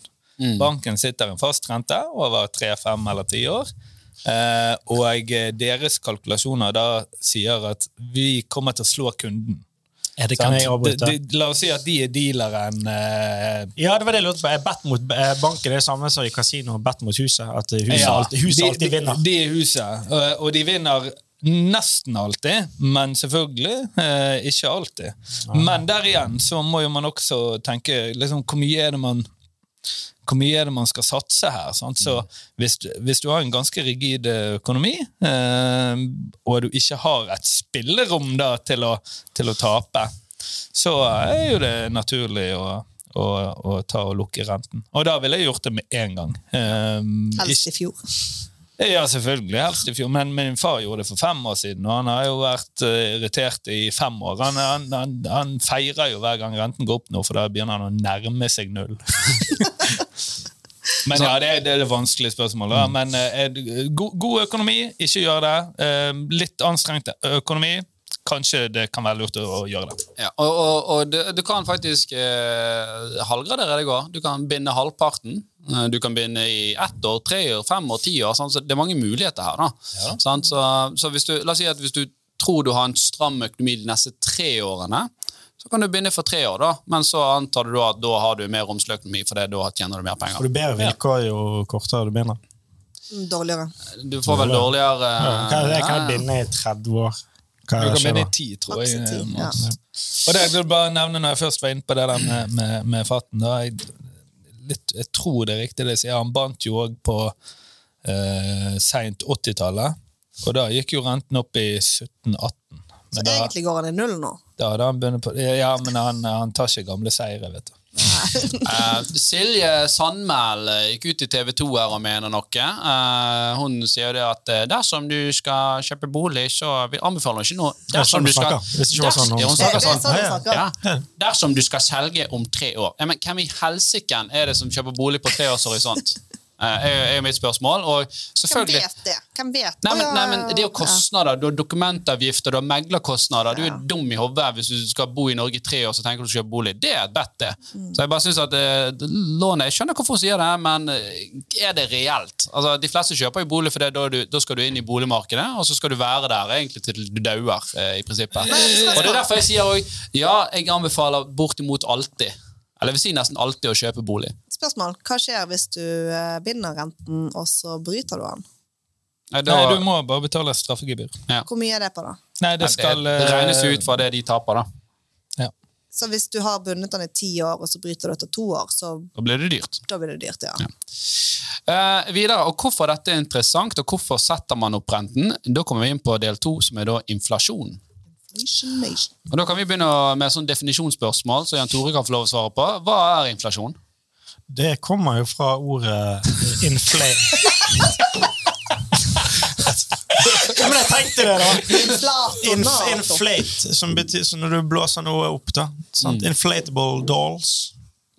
Speaker 5: Banken sitter en fast rente over tre, fem eller ti år. Eh, og eh, deres kalkulasjoner da sier at vi kommer til å slå kunden.
Speaker 4: Er det, kan jeg avbryte?
Speaker 5: La oss si at de er dealeren eh,
Speaker 4: Ja, det var det jeg lurte på. Er bet mot eh, banken det samme som i kasino? Bet mot huset? At huset,
Speaker 5: Ja,
Speaker 4: alltid, huset
Speaker 5: de,
Speaker 4: alltid vinner?
Speaker 5: De, de er huset, og- og de vinner nesten alltid, men selvfølgelig eh, ikke alltid. Men der igjen så må jo man også tenke liksom, hvor mye er det man hvor mye er det man skal satse her? Sant? Så hvis, du- hvis du har en ganske rigid eh, økonomi, eh, og du ikke har et spillerom da, til, å, til å tape, så er jo det naturlig å, å, å ta og lukke renten. Og da ville jeg gjort det med en gang. Eh,
Speaker 3: helst i fjor.
Speaker 5: Ja, selvfølgelig. Helst i fjor. Men min far gjorde det for fem år siden, og han har jo vært eh, irritert i fem år. Han, han, han, han feirer jo hver gang renten går opp nå, for da begynner han å nærme seg null. [LAUGHS] Men ja, det det er det vanskelige spørsmålet. Men eh, god, god økonomi, ikke gjør det. Eh, litt anstrengt økonomi, kanskje det kan være lurt å, gjøre det.
Speaker 1: Ja, og og, og du, du kan faktisk eh, halvgradere det går. Du kan binde halvparten. Eh, Du kan binde i ett år, tre år, fem år, ti år. sant? Så det er mange muligheter her. da. Sant? Så, så hvis du, la oss si at hvis du tror du har en stram økonomi de neste tre årene, så kan du binde for tre år, da. men så antar du at da har du mer romslig økonomi, for det, da tjener du mer penger.
Speaker 4: Får du bedre vilkår jo kortere du begynner?
Speaker 3: Dårligere.
Speaker 1: Du får vel dårligere
Speaker 4: Kan jeg, kan jeg binde i 30 år? Hva skjer da?
Speaker 5: i ti, tror jeg. Eh,
Speaker 3: ja.
Speaker 5: Og det jeg vil bare nevne når jeg først var inne på det der med, med, med fatten da, jeg, litt, jeg tror det er riktig det jeg sier. Han bandt jo òg på eh, seint 80-tallet. Og da gikk jo renten opp i 17-18.
Speaker 3: Så
Speaker 5: da,
Speaker 3: egentlig går han i null nå.
Speaker 5: da da han på Ja, men han, han tar ikke gamle seire, vet du.
Speaker 1: Eh, Silje Sandmæl eh, gikk ut i TV 2 her og mener noe. Uh, hun sier jo det at dersom du skal kjøpe bolig, så vi anbefaler hun ikke noe.
Speaker 4: Sånn
Speaker 1: Dersom ja. Dersom du skal selge om tre år. Ja, men hvem i helsiken er det som kjøper bolig på tre års er, er jo mitt spørsmål. Og
Speaker 3: Hvem vet det? Hvem vet?
Speaker 1: Nei, men, nei, men Det er jo kostnader. Du har dokumentavgifter, du har meglerkostnader. Du er dum i hodet hvis du skal bo i Norge i tre år så tenker du å kjøpe bolig. Det er et bet, det.
Speaker 3: Mm.
Speaker 1: Så jeg bare synes at eh, lånet Jeg skjønner hvorfor hun sier det, men eh, er det reelt? Altså, De fleste kjøper jo bolig fordi da, da skal du inn i boligmarkedet, og så skal du være der egentlig til du dauer, eh, i prinsippet. Og det er derfor jeg sier òg ja, jeg anbefaler bortimot alltid. Eller jeg vil si nesten alltid å kjøpe bolig.
Speaker 3: Spørsmål. Hva skjer hvis du eh, binder renten, og så bryter du den?
Speaker 1: Nei, da,
Speaker 5: Nei, du må bare betale straffegebyr.
Speaker 3: Hvor mye er det på, da?
Speaker 5: Nei, det skal
Speaker 1: det regnes
Speaker 5: eh,
Speaker 1: ut fra det de taper, da.
Speaker 5: Ja.
Speaker 3: Så hvis du har bundet den i ti år, og så bryter du etter to år, så
Speaker 1: Da blir det dyrt.
Speaker 3: da blir det dyrt, ja.
Speaker 1: Eh, videre, og Hvorfor dette er interessant, og hvorfor setter man opp renten? Da kommer vi inn på del to, som er da inflasjon. Og Da kan vi begynne med sånn definisjonsspørsmål, så Jan Tore kan få lov å svare på. Hva er inflasjon?
Speaker 4: Det kommer jo fra ordet inflate. Ja, men jeg tenkte det, da. Inf inflate, som betyr så når du blåser noe opp, da. Sant? Inflatable dolls.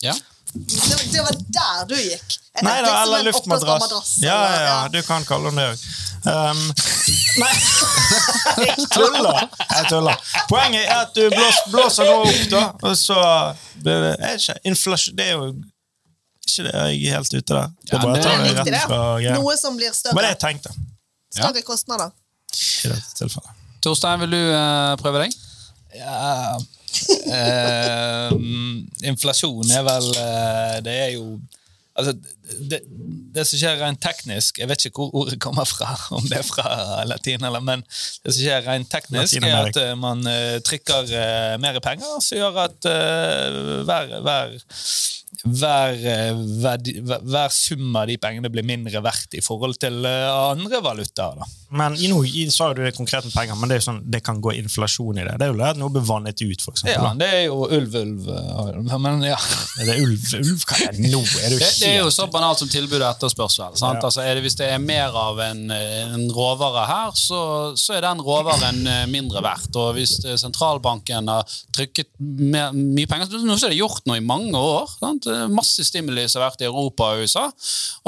Speaker 1: Ja.
Speaker 3: Det, det var der du gikk. Jeg
Speaker 4: Nei da, eller luftmadrass. Ja, ja, ja, du kan kalle den det òg. Um, [LAUGHS] nei, jeg tuller. Jeg tuller. Poenget er at du blåser, blåser noe opp, da, og så det, er ikke, inflasjon, Det er jo ikke det jeg er helt ute der.
Speaker 1: Ja,
Speaker 4: bare
Speaker 1: det-
Speaker 4: jeg ta
Speaker 3: Det
Speaker 4: det fra ja.
Speaker 3: Noe som blir større.
Speaker 4: Men det jeg tenkte
Speaker 3: Større kostnader.
Speaker 4: i dette tilfellet.
Speaker 1: Torstein, vil du uh, prøve deg?
Speaker 5: Ja uh, [LAUGHS] Inflasjon er vel uh, Det er jo Altså, det, det som skjer rent teknisk Jeg vet ikke hvor ordet kommer fra, [LAUGHS] om det er fra latin, eller, men det som skjer rent teknisk, er at eh, man uh, trykker uh, mer penger, som gjør at hver, hver, hver, eh, hver, hver sum av de pengene blir mindre verdt i forhold til eh, andre valutaer. da.
Speaker 4: Men i noe, i, sa jo du det konkret med penger, men det er jo sånn, det kan gå inflasjon i det. Det er jo at noe blir vannet ut, for eksempel.
Speaker 5: Ja, det er jo ulv-ulv, eh, men ja.
Speaker 4: Er det ulv? Ulv? Hva er det nå? Er det,
Speaker 1: Det, det er jo så banalt som tilbud og etterspørsel. Sant?
Speaker 4: Ja.
Speaker 1: Altså, er det, hvis det er mer av en, en råvare her, så, så er den råvaren mindre verdt. Og hvis sentralbanken har trykket mer, mye penger så Nå er det gjort noe i mange år. Sant? Masse stimuli som har vært i Europa og USA.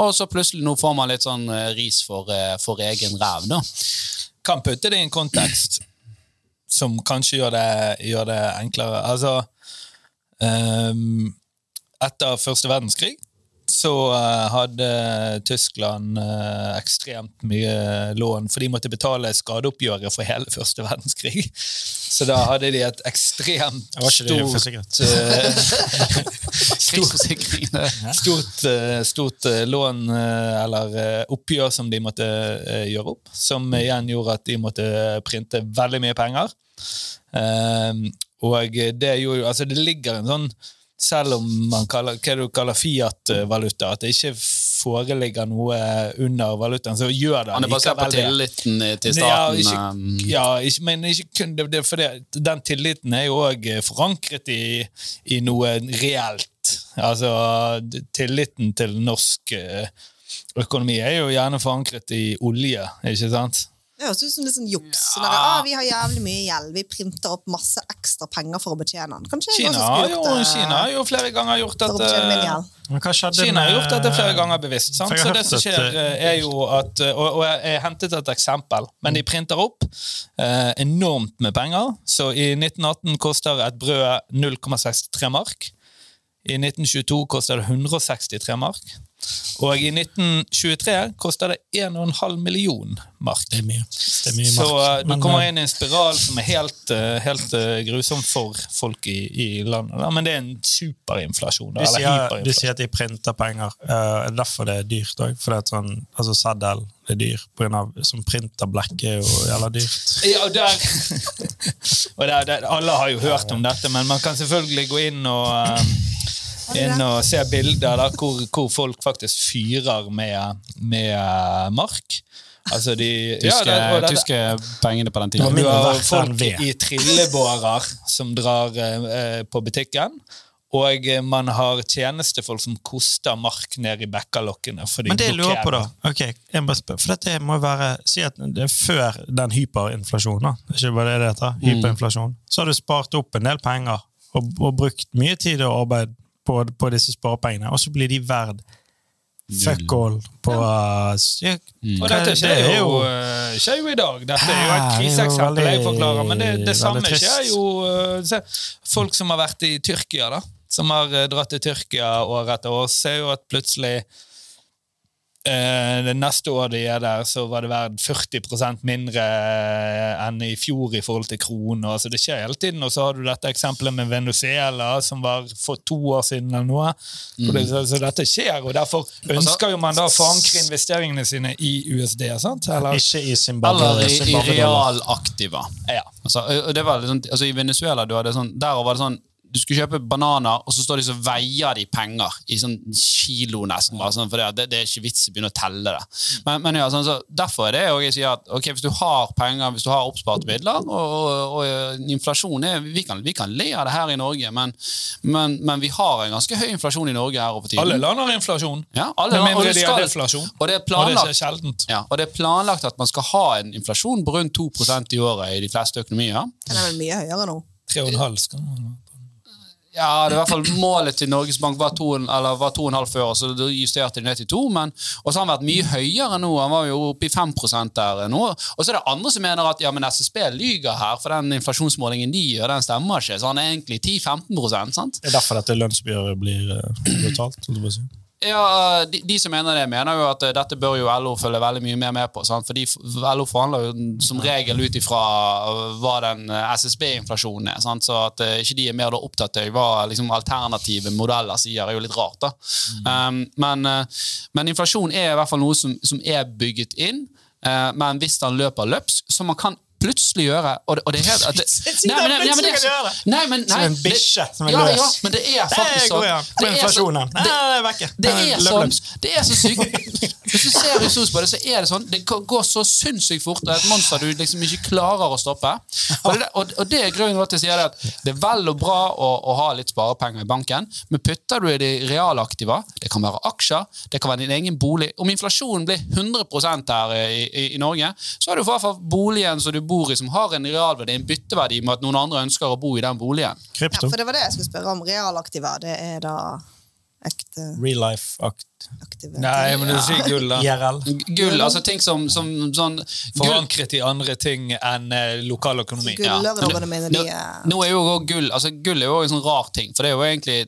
Speaker 1: Og så plutselig nå får man litt sånn eh, ris for, eh, for egen ræv. da.
Speaker 5: kan putte det i en kontekst som kanskje gjør det, gjør det enklere. Altså um, Etter første verdenskrig så eh, hadde Tyskland eh, ekstremt mye lån, for de måtte betale skadeoppgjøret for hele første verdenskrig. Så da hadde de et ekstremt [LAUGHS] stort eh, stort, stort lån eller oppgjør som de måtte gjøre opp, som igjen gjorde at de måtte printe veldig mye penger. Og det gjorde jo Altså, det ligger en sånn selv om man kaller, hva du kaller Fiat-valuta, at det ikke foreligger noe under valutaen, så gjør det
Speaker 1: Han er basert på tilliten til til
Speaker 5: Ja,
Speaker 1: staten.
Speaker 5: ikke,
Speaker 1: eh,
Speaker 5: ja, ikke, men ikke kun det, det, for det, den tilliten er jo òg forankret i, i noe reelt. Altså, tilliten til norsk eh, økonomi er jo gjerne forankret i olje, ikke sant?
Speaker 3: Det høres ut som litt sånn juks. Sånn der, ah, vi har jævlig mye gjeld, vi printer opp masse ekstra penger for å betjene den. Kanskje
Speaker 5: Kina har jo,
Speaker 3: gjort det
Speaker 5: Kina har jo flere ganger gjort dette.
Speaker 4: skjedde
Speaker 5: Kina har gjort dette flere ganger bevisst. Sant? Så det som skjer, eh, er jo at Og, og jeg, jeg hentet et eksempel, men de printer opp eh, enormt med penger. Så i 1918 koster et brød 0,63 mark. I 1922 koster det 163 mark. Og i 1923 koster det 1,5 million mark.
Speaker 4: Det er mye. Det er mye
Speaker 5: Så
Speaker 4: mark.
Speaker 5: Så du kommer
Speaker 4: eh,
Speaker 5: inn i en spiral som er helt, eh, helt eh, grusom for folk i, i landet. Men det er en superinflasjon.
Speaker 4: Du sier, du sier at de printer penger. Uh, er det derfor det er dyrt òg? Sånn, altså seddel er dyr. På grunn av, som printerblekk er jo jævla dyrt.
Speaker 5: Ja, og der, [LAUGHS] og der, der, Alle har jo hørt om dette, men man kan selvfølgelig gå inn og, eh, inn og se bilder da, hvor, hvor folk faktisk fyrer med, med eh, mark. Altså de
Speaker 1: Tyske,
Speaker 5: ja, det- det-
Speaker 1: tyske pengene på den tiden.
Speaker 5: Du har folk i trillebårer som drar eh, på butikken. Og eh, man har tjenestefolk som koster mark ned i bekkalokkene. for de
Speaker 4: Men det jeg lurer på, da ok, jeg må spørre, For dette må jo være Si at det er før den hyperinflasjonen, da. Ikke bare det det heter.
Speaker 5: Mm.
Speaker 4: Hyperinflasjon. Så har du spart opp en del penger og, og brukt mye tid og arbeid på, på disse sparepengene, og så blir de verd fuck all på uh, ja,
Speaker 5: Og dette skjer
Speaker 4: det
Speaker 5: jo, eh, skjer jo i dag. Dette er jo et
Speaker 4: det
Speaker 5: kriseeksempel jeg forklarer, men det, det samme skjer jo eh, se, Folk som har vært i Tyrkia, da. Som har dratt til Tyrkia år etter år, ser jo at plutselig det neste år de er der, så var det verdt 40% mindre eh, enn i fjor i forhold til kronen. Altså, det skjer hele tiden. Og så har du dette eksempelet med Venezuela, som var for to år siden eller noe. Mm. det, så, så dette skjer, og derfor ønsker jo man da å forankre investeringene sine i USD. sant? Eller,
Speaker 4: Ikke i Zimbabwe.
Speaker 1: Eller i, i realaktiva.
Speaker 5: ja.
Speaker 1: Altså, og det var sånn, altså I Venezuela du hadde sånn, der var det sånn du skulle kjøpe bananer, og så står de så veier de penger i sånn kilo nesten. bare sånn, for det, det er ikke vits i å begynne å telle det. Men, men ja, sånn, så Derfor er det og jeg sier at ok, hvis du har penger, hvis du har oppsparte midler, og, og, og inflasjon er, vi kan, vi kan le av det her i Norge, men, men, men vi har en ganske høy inflasjon i Norge her over tiden.
Speaker 5: Alle land har inflasjon.
Speaker 1: Ja, alle
Speaker 5: Med
Speaker 1: land,
Speaker 5: mindre
Speaker 1: det
Speaker 5: de har deflasjon.
Speaker 1: Og det er
Speaker 5: Og det
Speaker 1: planlagt
Speaker 5: er
Speaker 1: ja, og det er planlagt at man skal ha en inflasjon på rundt 2% i året i de fleste økonomier.
Speaker 3: Den er vel mye høyere nå.
Speaker 5: Tre og en halv skal man ha.
Speaker 1: Ja, det er i hvert fall Målet til Norges Bank var 2,5 eller var 2,5 før, så da justerte de ned til 2. Men, og så har han vært mye høyere nå. Han var jo oppe i 5% der nå. Og så er det andre som mener at ja, men SSB lyger her, for den inflasjonsmålingen de gjør, den stemmer ikke. Så han er egentlig 10-15 sant?
Speaker 4: Det er derfor dette lønnsoppgjøret blir betalt? holdt jeg si.
Speaker 1: Ja, de, de som mener det, mener jo at eh, dette bør jo LO følge veldig mye mer med på. Sant? Fordi f- LO forhandler jo som regel ut ifra eh, hva den eh, SSB-inflasjonen er. Sant? Så at eh, ikke de er mer opptatt av hva liksom, alternative modeller sier, er jo litt rart. da. Um, men, eh, men inflasjon er i hvert fall noe som, som er bygget inn. Uh, men hvis den løper løpsk, så man kan plutselig gjøre og det, og det er helt, det, [LAUGHS]
Speaker 4: nei, men, nei, men, det.
Speaker 1: Nei, men,
Speaker 4: Som en bikkje som er løs.
Speaker 1: Ja, men det er faktisk sånn. Det er så- det-
Speaker 4: er
Speaker 1: det er, sånn, det er så sykt. Hvis du ser historisk på det, så er det sånn. Det går så sinnssykt fort. Det er et monster du liksom ikke klarer å stoppe. Og det, og, og det er grunnen til at jeg sier det at det er vel og bra å, å ha litt sparepenger i banken, men putter du i de realaktiva, det kan være aksjer, det kan være din egen bolig Om inflasjonen blir 100 her i, i, i Norge, så har du i hvert fall boligen som du bor i, som har en realverdi, en bytteverdi med at noen andre ønsker å bo i den boligen.
Speaker 3: Ja, for det var det jeg skulle spørre om. Realaktiva, det er da ekte
Speaker 4: Real life-akt.
Speaker 3: Aktive
Speaker 5: Nei, men du sier gull, da.
Speaker 4: IRL.
Speaker 1: Gull, altså ting som, som sånn
Speaker 5: Forankret i andre ting enn eh, lokal økonomi.
Speaker 3: Så gullørene mine,
Speaker 1: Nå,
Speaker 3: de er
Speaker 1: nå er jo også gull altså gull er jo en sånn rar ting, for det er jo egentlig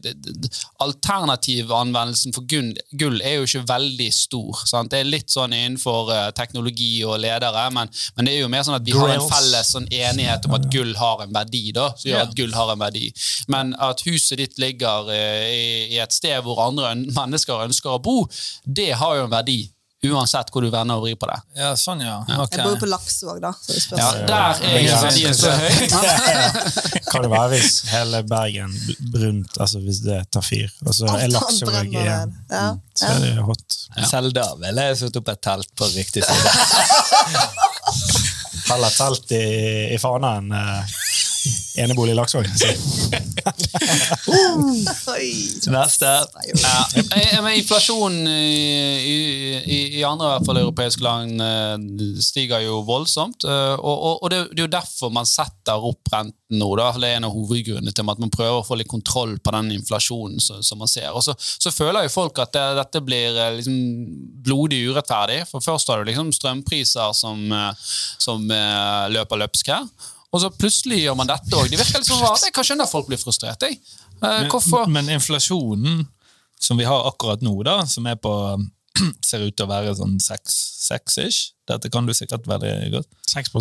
Speaker 1: Alternativanvendelsen for gull, gull er jo ikke veldig stor. Sant? Det er litt sånn innenfor uh, teknologi og ledere, men, men det er jo mer sånn at vi har en felles sånn enighet om at gull har en verdi. da, som gjør
Speaker 5: Ja.
Speaker 1: at gull har en verdi. Men at huset ditt ligger uh, i, i et sted hvor andre mennesker ønsker å bo, det har jo en verdi. Uansett hvor du vender og vrir på det.
Speaker 5: Ja, sånn, ja. Okay.
Speaker 3: Jeg bor jo på Laksevåg, da. Så.
Speaker 1: Ja, der er ikke verdien så høy. [LAUGHS]
Speaker 4: Kan det være hvis hele Bergen brunt, altså hvis det tar fyr, og så er
Speaker 3: Laksvåg
Speaker 4: Laksevåg igjen.
Speaker 3: Ja,
Speaker 4: Mm, så er det hot.
Speaker 5: Selv da ville jeg satt opp et telt på riktig side.
Speaker 4: Heller telt i, i Fana enn uh, enebolig i
Speaker 3: Laksvåg. [LAUGHS]
Speaker 5: Neste.
Speaker 1: Ja, eh, men inflasjonen i, i, i andre i hvert fall europeiske land eh, stiger jo voldsomt. eh, Og, og, og det, det er jo derfor man setter opp renten nå. Da. Det er en av hovedgrunnene til at man prøver å få litt kontroll på den inflasjonen som, som man ser. Og så, så føler jo folk at det, dette blir eh, liksom blodig urettferdig. For først har du liksom strømpriser som, som løper løpsk her. Og så plutselig gjør man dette òg. De virker litt så rart. Jeg kan skjønne at folk blir frustrert. Jeg. Eh, Hvorfor?
Speaker 5: Men, men inflasjonen som vi har akkurat nå, da, som er på [CLEARS THROAT] ser ut til å være sånn seks-ish. Dette kan du sikkert veldig godt.
Speaker 4: 6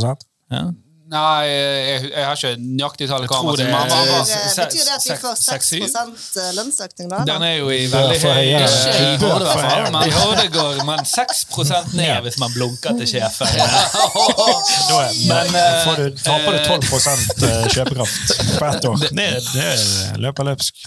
Speaker 5: Ja.
Speaker 1: Nei, jeg, jeg har ikke nøyaktig tall.
Speaker 3: Betyr, det at vi får
Speaker 5: seks-
Speaker 3: 6 lønnsøkning, da?
Speaker 5: Den er jo i veldig høy.
Speaker 1: Ikke i Hordaland, i men-
Speaker 5: Hordegård, men 6% ned hvis man blunker til [LAUGHS] sjefen.
Speaker 4: Da
Speaker 5: Men, eh,
Speaker 4: taper du 12 eh, kjøpekraft på ett år. [LAUGHS] Det, det løper løpsk.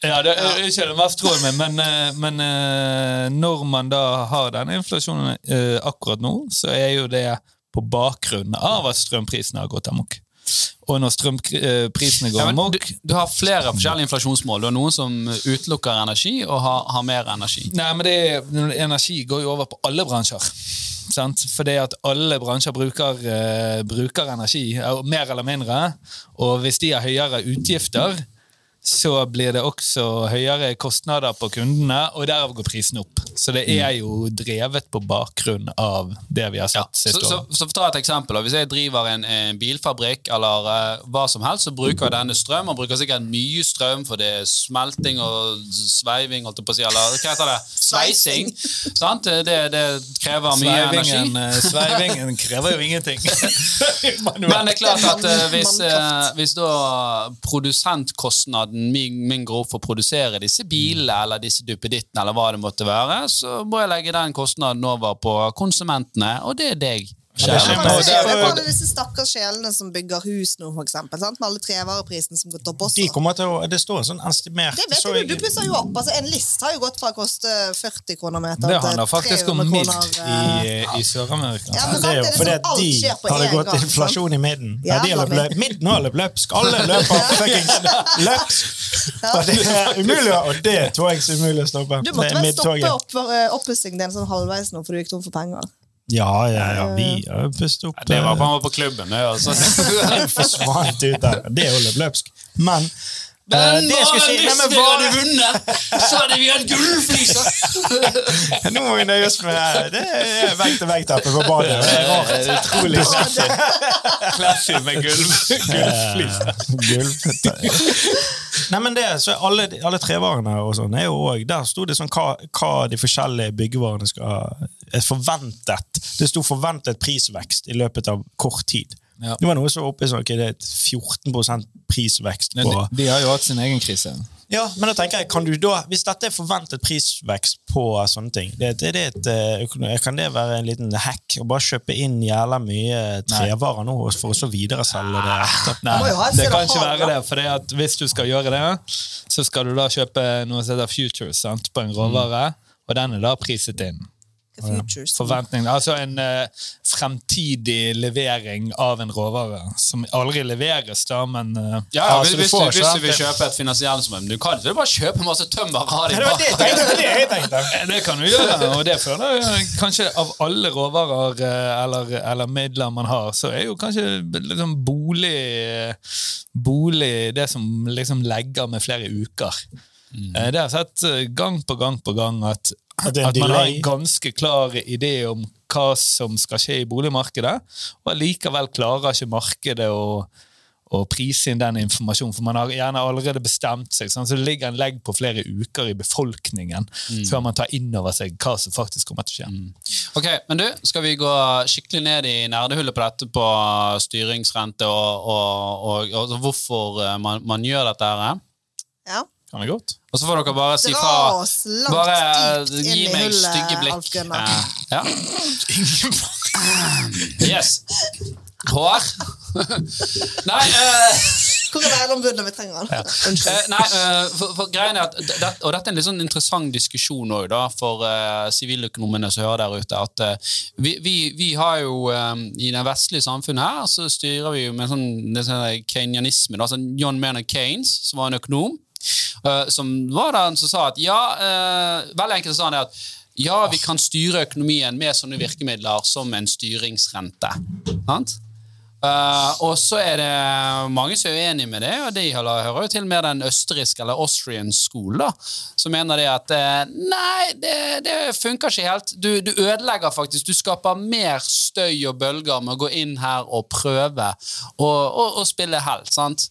Speaker 5: Ja, det er ikke det mest tråden min, men, eh, men eh, når man da har den inflasjonen eh, akkurat nå, så er jo det på bakgrunn av at strømprisene har gått amok. Og når strømprisene går
Speaker 1: Ja, men du, du har flere forskjellige inflasjonsmål. Du har noen som utelukker energi og har, har mer energi.
Speaker 5: Nei, men det, energi går jo over på alle bransjer. Sant? Fordi at alle bransjer bruker, uh, bruker energi, mer eller mindre. Og hvis de har høyere utgifter, så blir det også høyere kostnader på kundene, og derav går prisen opp. Så det er jo drevet på bakgrunn av det vi har sett
Speaker 1: Så,
Speaker 5: siste
Speaker 1: så,
Speaker 5: så,
Speaker 1: så for å ta et eksempel. Hvis jeg driver en, en bilfabrikk eller uh, hva som helst, så bruker jeg denne strøm. Og bruker sikkert mye strøm, for det er smelting og sveiving, holdt jeg på å si. Eller hva heter det? [LAUGHS] Sveising. Sant? Det, det krever mye.
Speaker 5: Sveivingen, energi. sveivingen [LAUGHS] krever jo ingenting.
Speaker 1: Men det er klart at uh, hvis,
Speaker 3: uh,
Speaker 1: hvis da produsentkostnaden min, opp for å produsere disse bilene eller disse duppedittene, eller hva det måtte være, så må jeg legge den kostnaden over på konsumentene, og det er deg.
Speaker 3: Alle disse stakkars sjelene som bygger hus nå, for eksempel. Sant? Med alle trevareprisene som går opp også.
Speaker 4: De kommer til å, det står en sånn estimert
Speaker 3: Det vet
Speaker 4: så
Speaker 3: du, du pusser jo opp. Altså, en list har jo gått fra å koste 40 kroner meter
Speaker 5: Det handler
Speaker 3: til
Speaker 5: faktisk om
Speaker 3: 300 kroner.
Speaker 5: i,
Speaker 3: eh,
Speaker 5: i Sør-Amerika.
Speaker 3: Ja,
Speaker 4: Det
Speaker 3: men
Speaker 4: er
Speaker 3: sant,
Speaker 4: jo
Speaker 3: det er
Speaker 4: fordi
Speaker 3: liksom
Speaker 4: at de hadde
Speaker 3: en
Speaker 4: gått
Speaker 3: gang,
Speaker 4: inflasjon i midden. Ja,
Speaker 3: Ja,
Speaker 4: de har løpt. Midden har løpt løpsk. Alle løper fuckings [LAUGHS] løpsk! Og det er umulig, og det er togets umulig å stoppe.
Speaker 3: Du måtte vel stoppe opp for eh, oppussingen din sånn halvveis nå, for du gikk tom for penger.
Speaker 4: Ja, ja, ja. Vi har pusset opp
Speaker 1: Det var
Speaker 4: eh,
Speaker 1: bare på klubben. Det, altså. [LAUGHS]
Speaker 4: forsvant ut der. Det er jo løp løpsk. Men eh,
Speaker 1: Men
Speaker 4: det jeg si nei, men
Speaker 1: hadde vunnet, så hadde vi hatt gullfliser! [LAUGHS]
Speaker 4: Nå må vi nøye oss med Det er vegg-til-vegg-teppe på badet. Det er rart. Utrolig
Speaker 5: Classy med [LAUGHS] gullfliser.
Speaker 4: Gulv. Nei, men det, så alle, alle trevarene og sånn er jo òg Der sto det sånn hva, hva de forskjellige byggevarene skal er forventet. Det sto forventet prisvekst i løpet av kort tid.
Speaker 5: Ja.
Speaker 4: Det var noe som var oppe i sånn, ok, det er et 14 prisvekst på
Speaker 5: de, de har jo hatt sin egen krise.
Speaker 4: Ja, men da tenker jeg, kan du da, Hvis dette er forventet prisvekst på sånne ting, det, det, det, et, eh, kan det være en liten hack å bare kjøpe inn jævla mye trevarer nå for å så videreselge det? etterpå?
Speaker 5: Nei, det kan ikke være det. For det at hvis du skal gjøre det, så skal du da kjøpe noe som heter futures sant, på en råvare, og den er da priset inn.
Speaker 3: Futures.
Speaker 5: Forventning, altså en uh, fremtidig levering av en råvare, som aldri leveres, da, men uh,
Speaker 1: Ja,
Speaker 4: Altså,
Speaker 1: hvis,
Speaker 4: du får
Speaker 1: hvis du vil kjøpe et finansieringsmøbel, du kan ikke bare kjøpe masse tømmer og ha det
Speaker 4: Det det det det.
Speaker 5: Eh, [LAUGHS] kan du gjøre, og det føler jeg kanskje av alle råvarer eh, eller, eller midler man har, så er jo kanskje liksom bolig, bolig det som liksom legger med flere uker. Eh, Det har jeg sett eh, gang på gang på gang at,
Speaker 4: At det
Speaker 5: at man har en ganske klar idé om hva som skal skje i boligmarkedet, og likevel klarer ikke markedet å og prise inn den informasjonen, for man har gjerne allerede bestemt seg. Sånn, Så det ligger en legg på flere uker i befolkningen før man tar inn over seg hva som faktisk kommer til å skje.
Speaker 1: Ok, men du, Skal vi gå skikkelig ned i nerdehullet på dette på styringsrente og, og, og, og hvorfor eh, man, man gjør dette? her?
Speaker 3: Ja.
Speaker 5: Kan det godt?
Speaker 1: Og så får dere bare si fra. Bare eh, gi meg stygge blikk. Eh, ja. Yes. Hår? Nei uh,
Speaker 3: Hvor er verneombudet? Vi trenger han. Ja.
Speaker 1: Uh, nei, eh, for, for greien er at det, Og dette er en litt sånn interessant diskusjon også, da, for siviløkonomene som hører der ute. at vi, vi, vi har jo I det vestlige samfunnet her så styrer vi jo med sånn, det sånn kenyanisme. da, sånn John Maynard Keynes, som var en økonom, eh, som var den som sa at ja uh, Veldig enkelt sa han det at ja, vi kan styre økonomien med sånne virkemidler som en styringsrente. Sant? Uh, og så er det mange som er uenige med det, og de hører jo til med den østerrikske eller Austrian school, da, som mener det at uh, nei, det, det funker ikke helt. Du, du ødelegger faktisk. Du skaper mer støy og bølger med å gå inn her og prøve å- å spille helt. sant?